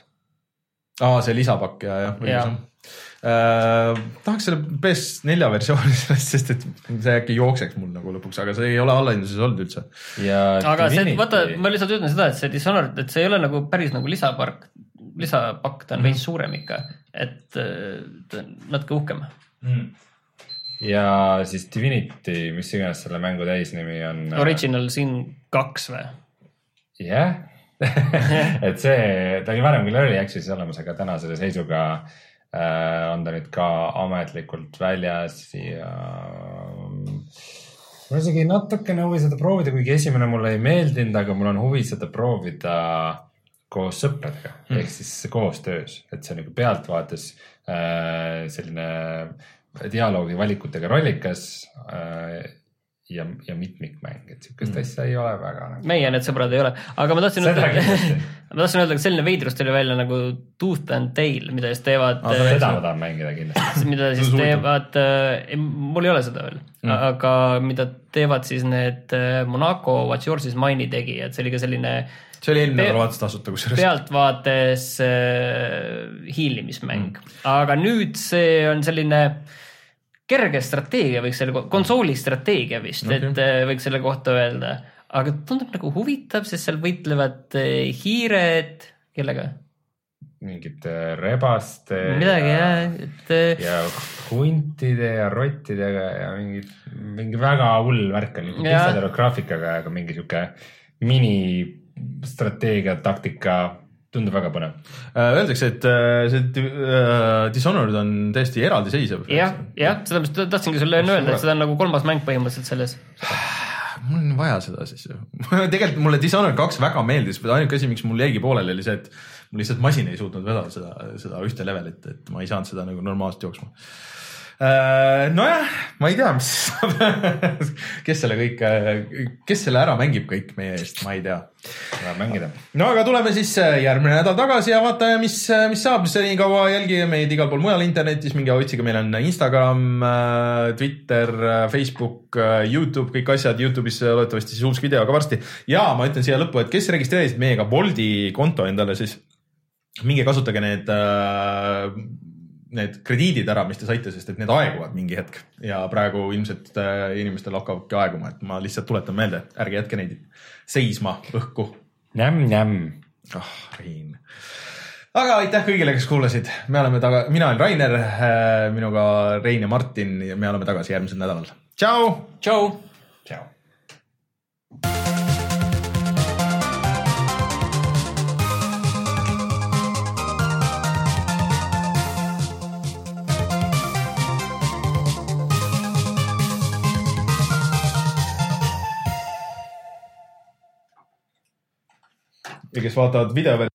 aa, see lisapakk ja, jah, on. tahaks selle PS4 versiooni sellest, sest et see äkki jookseks mul nagu lõpuks, aga see ei ole allahinduses olnud üldse. ja aga see, Divinity- vaata, ma lihtsalt ütlen seda, et see Dishonored, et see ei ole nagu päris nagu lisapark, lisapakk, ta on Mhm. veits suurem ikka, et äh, ta on natuke uhkem. ja siis Divinity, mis iganes selle mängu täisnimi on. Original Sin kaks või? jah, et see, ta oli varem küll early access'is olemas, aga tänase seisuga äh, on ta nüüd ka ametlikult väljas ja mul isegi natukene huvi seda proovida, kuigi esimene mulle ei meeldinud, aga mul on huvi seda proovida koos sõpradega mm. ehk siis koostöös, et see on nagu pealtvaates äh, selline dialoogi valikutega rollikas äh, ja, ja mitmikmäng, et sihukest mm. asja ei ole väga nagu. meie need sõbrad ei ole, aga ma tahtsin öelda ma tahtsin öelda, et selline veidrus tuli välja nagu Tooth and Tail, mida siis teevad äh, seda ma tahan mängida kindlasti. mida siis teevad, mul ei ole seda veel mm., aga mida teevad siis need äh, Monaco What's Yours is Mine'i tegijad, see oli ka selline see oli eelmine nädal vaates tasuta kusjuures. pealtvaates äh, hiilimismäng mm., aga nüüd see on selline kerge strateegia, võiks selle, konsooli strateegia vist okay., et äh, võiks selle kohta öelda, aga tundub nagu huvitav, sest seal võitlevad äh, hiired, kellega? mingite rebaste. midagi jah, et äh, ja huntide ja rottidega ja mingi, mingi väga hull värk on, Jaa. pixel graafikaga, aga mingi sihuke ministrateegia, taktika, tundub väga põnev. Öeldakse, et äh, see äh, Dishonored on täiesti eraldiseisev. jah, jah, seda ma tahtsingi sulle enne öelda, et seda on nagu kolmas mäng põhimõtteliselt selles. mul on vaja seda siis ju. tegelikult mulle Dishonored kaks väga meeldis, ainuke asi, miks mul jäigi pooleli, oli see, et mul lihtsalt masin ei suutnud vedada seda, seda ühte levelit, et ma ei saanud seda nagu normaalselt jooksma. nojah, ma ei tea, mis, kes selle kõik, kes selle ära mängib kõik meie eest, ma ei tea. Tuleb mängida. no aga tuleme siis äh, järgmine nädal tagasi ja vaatame, mis, mis saab, senikaua jälgige meid igal pool mujal internetis, minge otsige, meil on Instagram, Twitter, Facebook, Youtube, kõik asjad. Youtube'is loodetavasti siis uus video ka varsti. ja ma ütlen siia lõppu, et kes registreerisid meiega Boldi konto endale, siis minge kasutage need äh, need krediidid ära, mis te saite, sest et need aeguvad mingi hetk ja praegu ilmselt äh, inimestel hakkavadki aeguma, et ma lihtsalt tuletan meelde, ärge jätke neid seisma õhku Njämm-njämm. oh, Rein. aga aitäh kõigile, kes kuulasid, me oleme taga, mina olen Rainer, minuga Rein ja Martin ja me oleme tagasi järgmisel nädalal. tšau. tšau. tšau. Ja kes vaatavad video.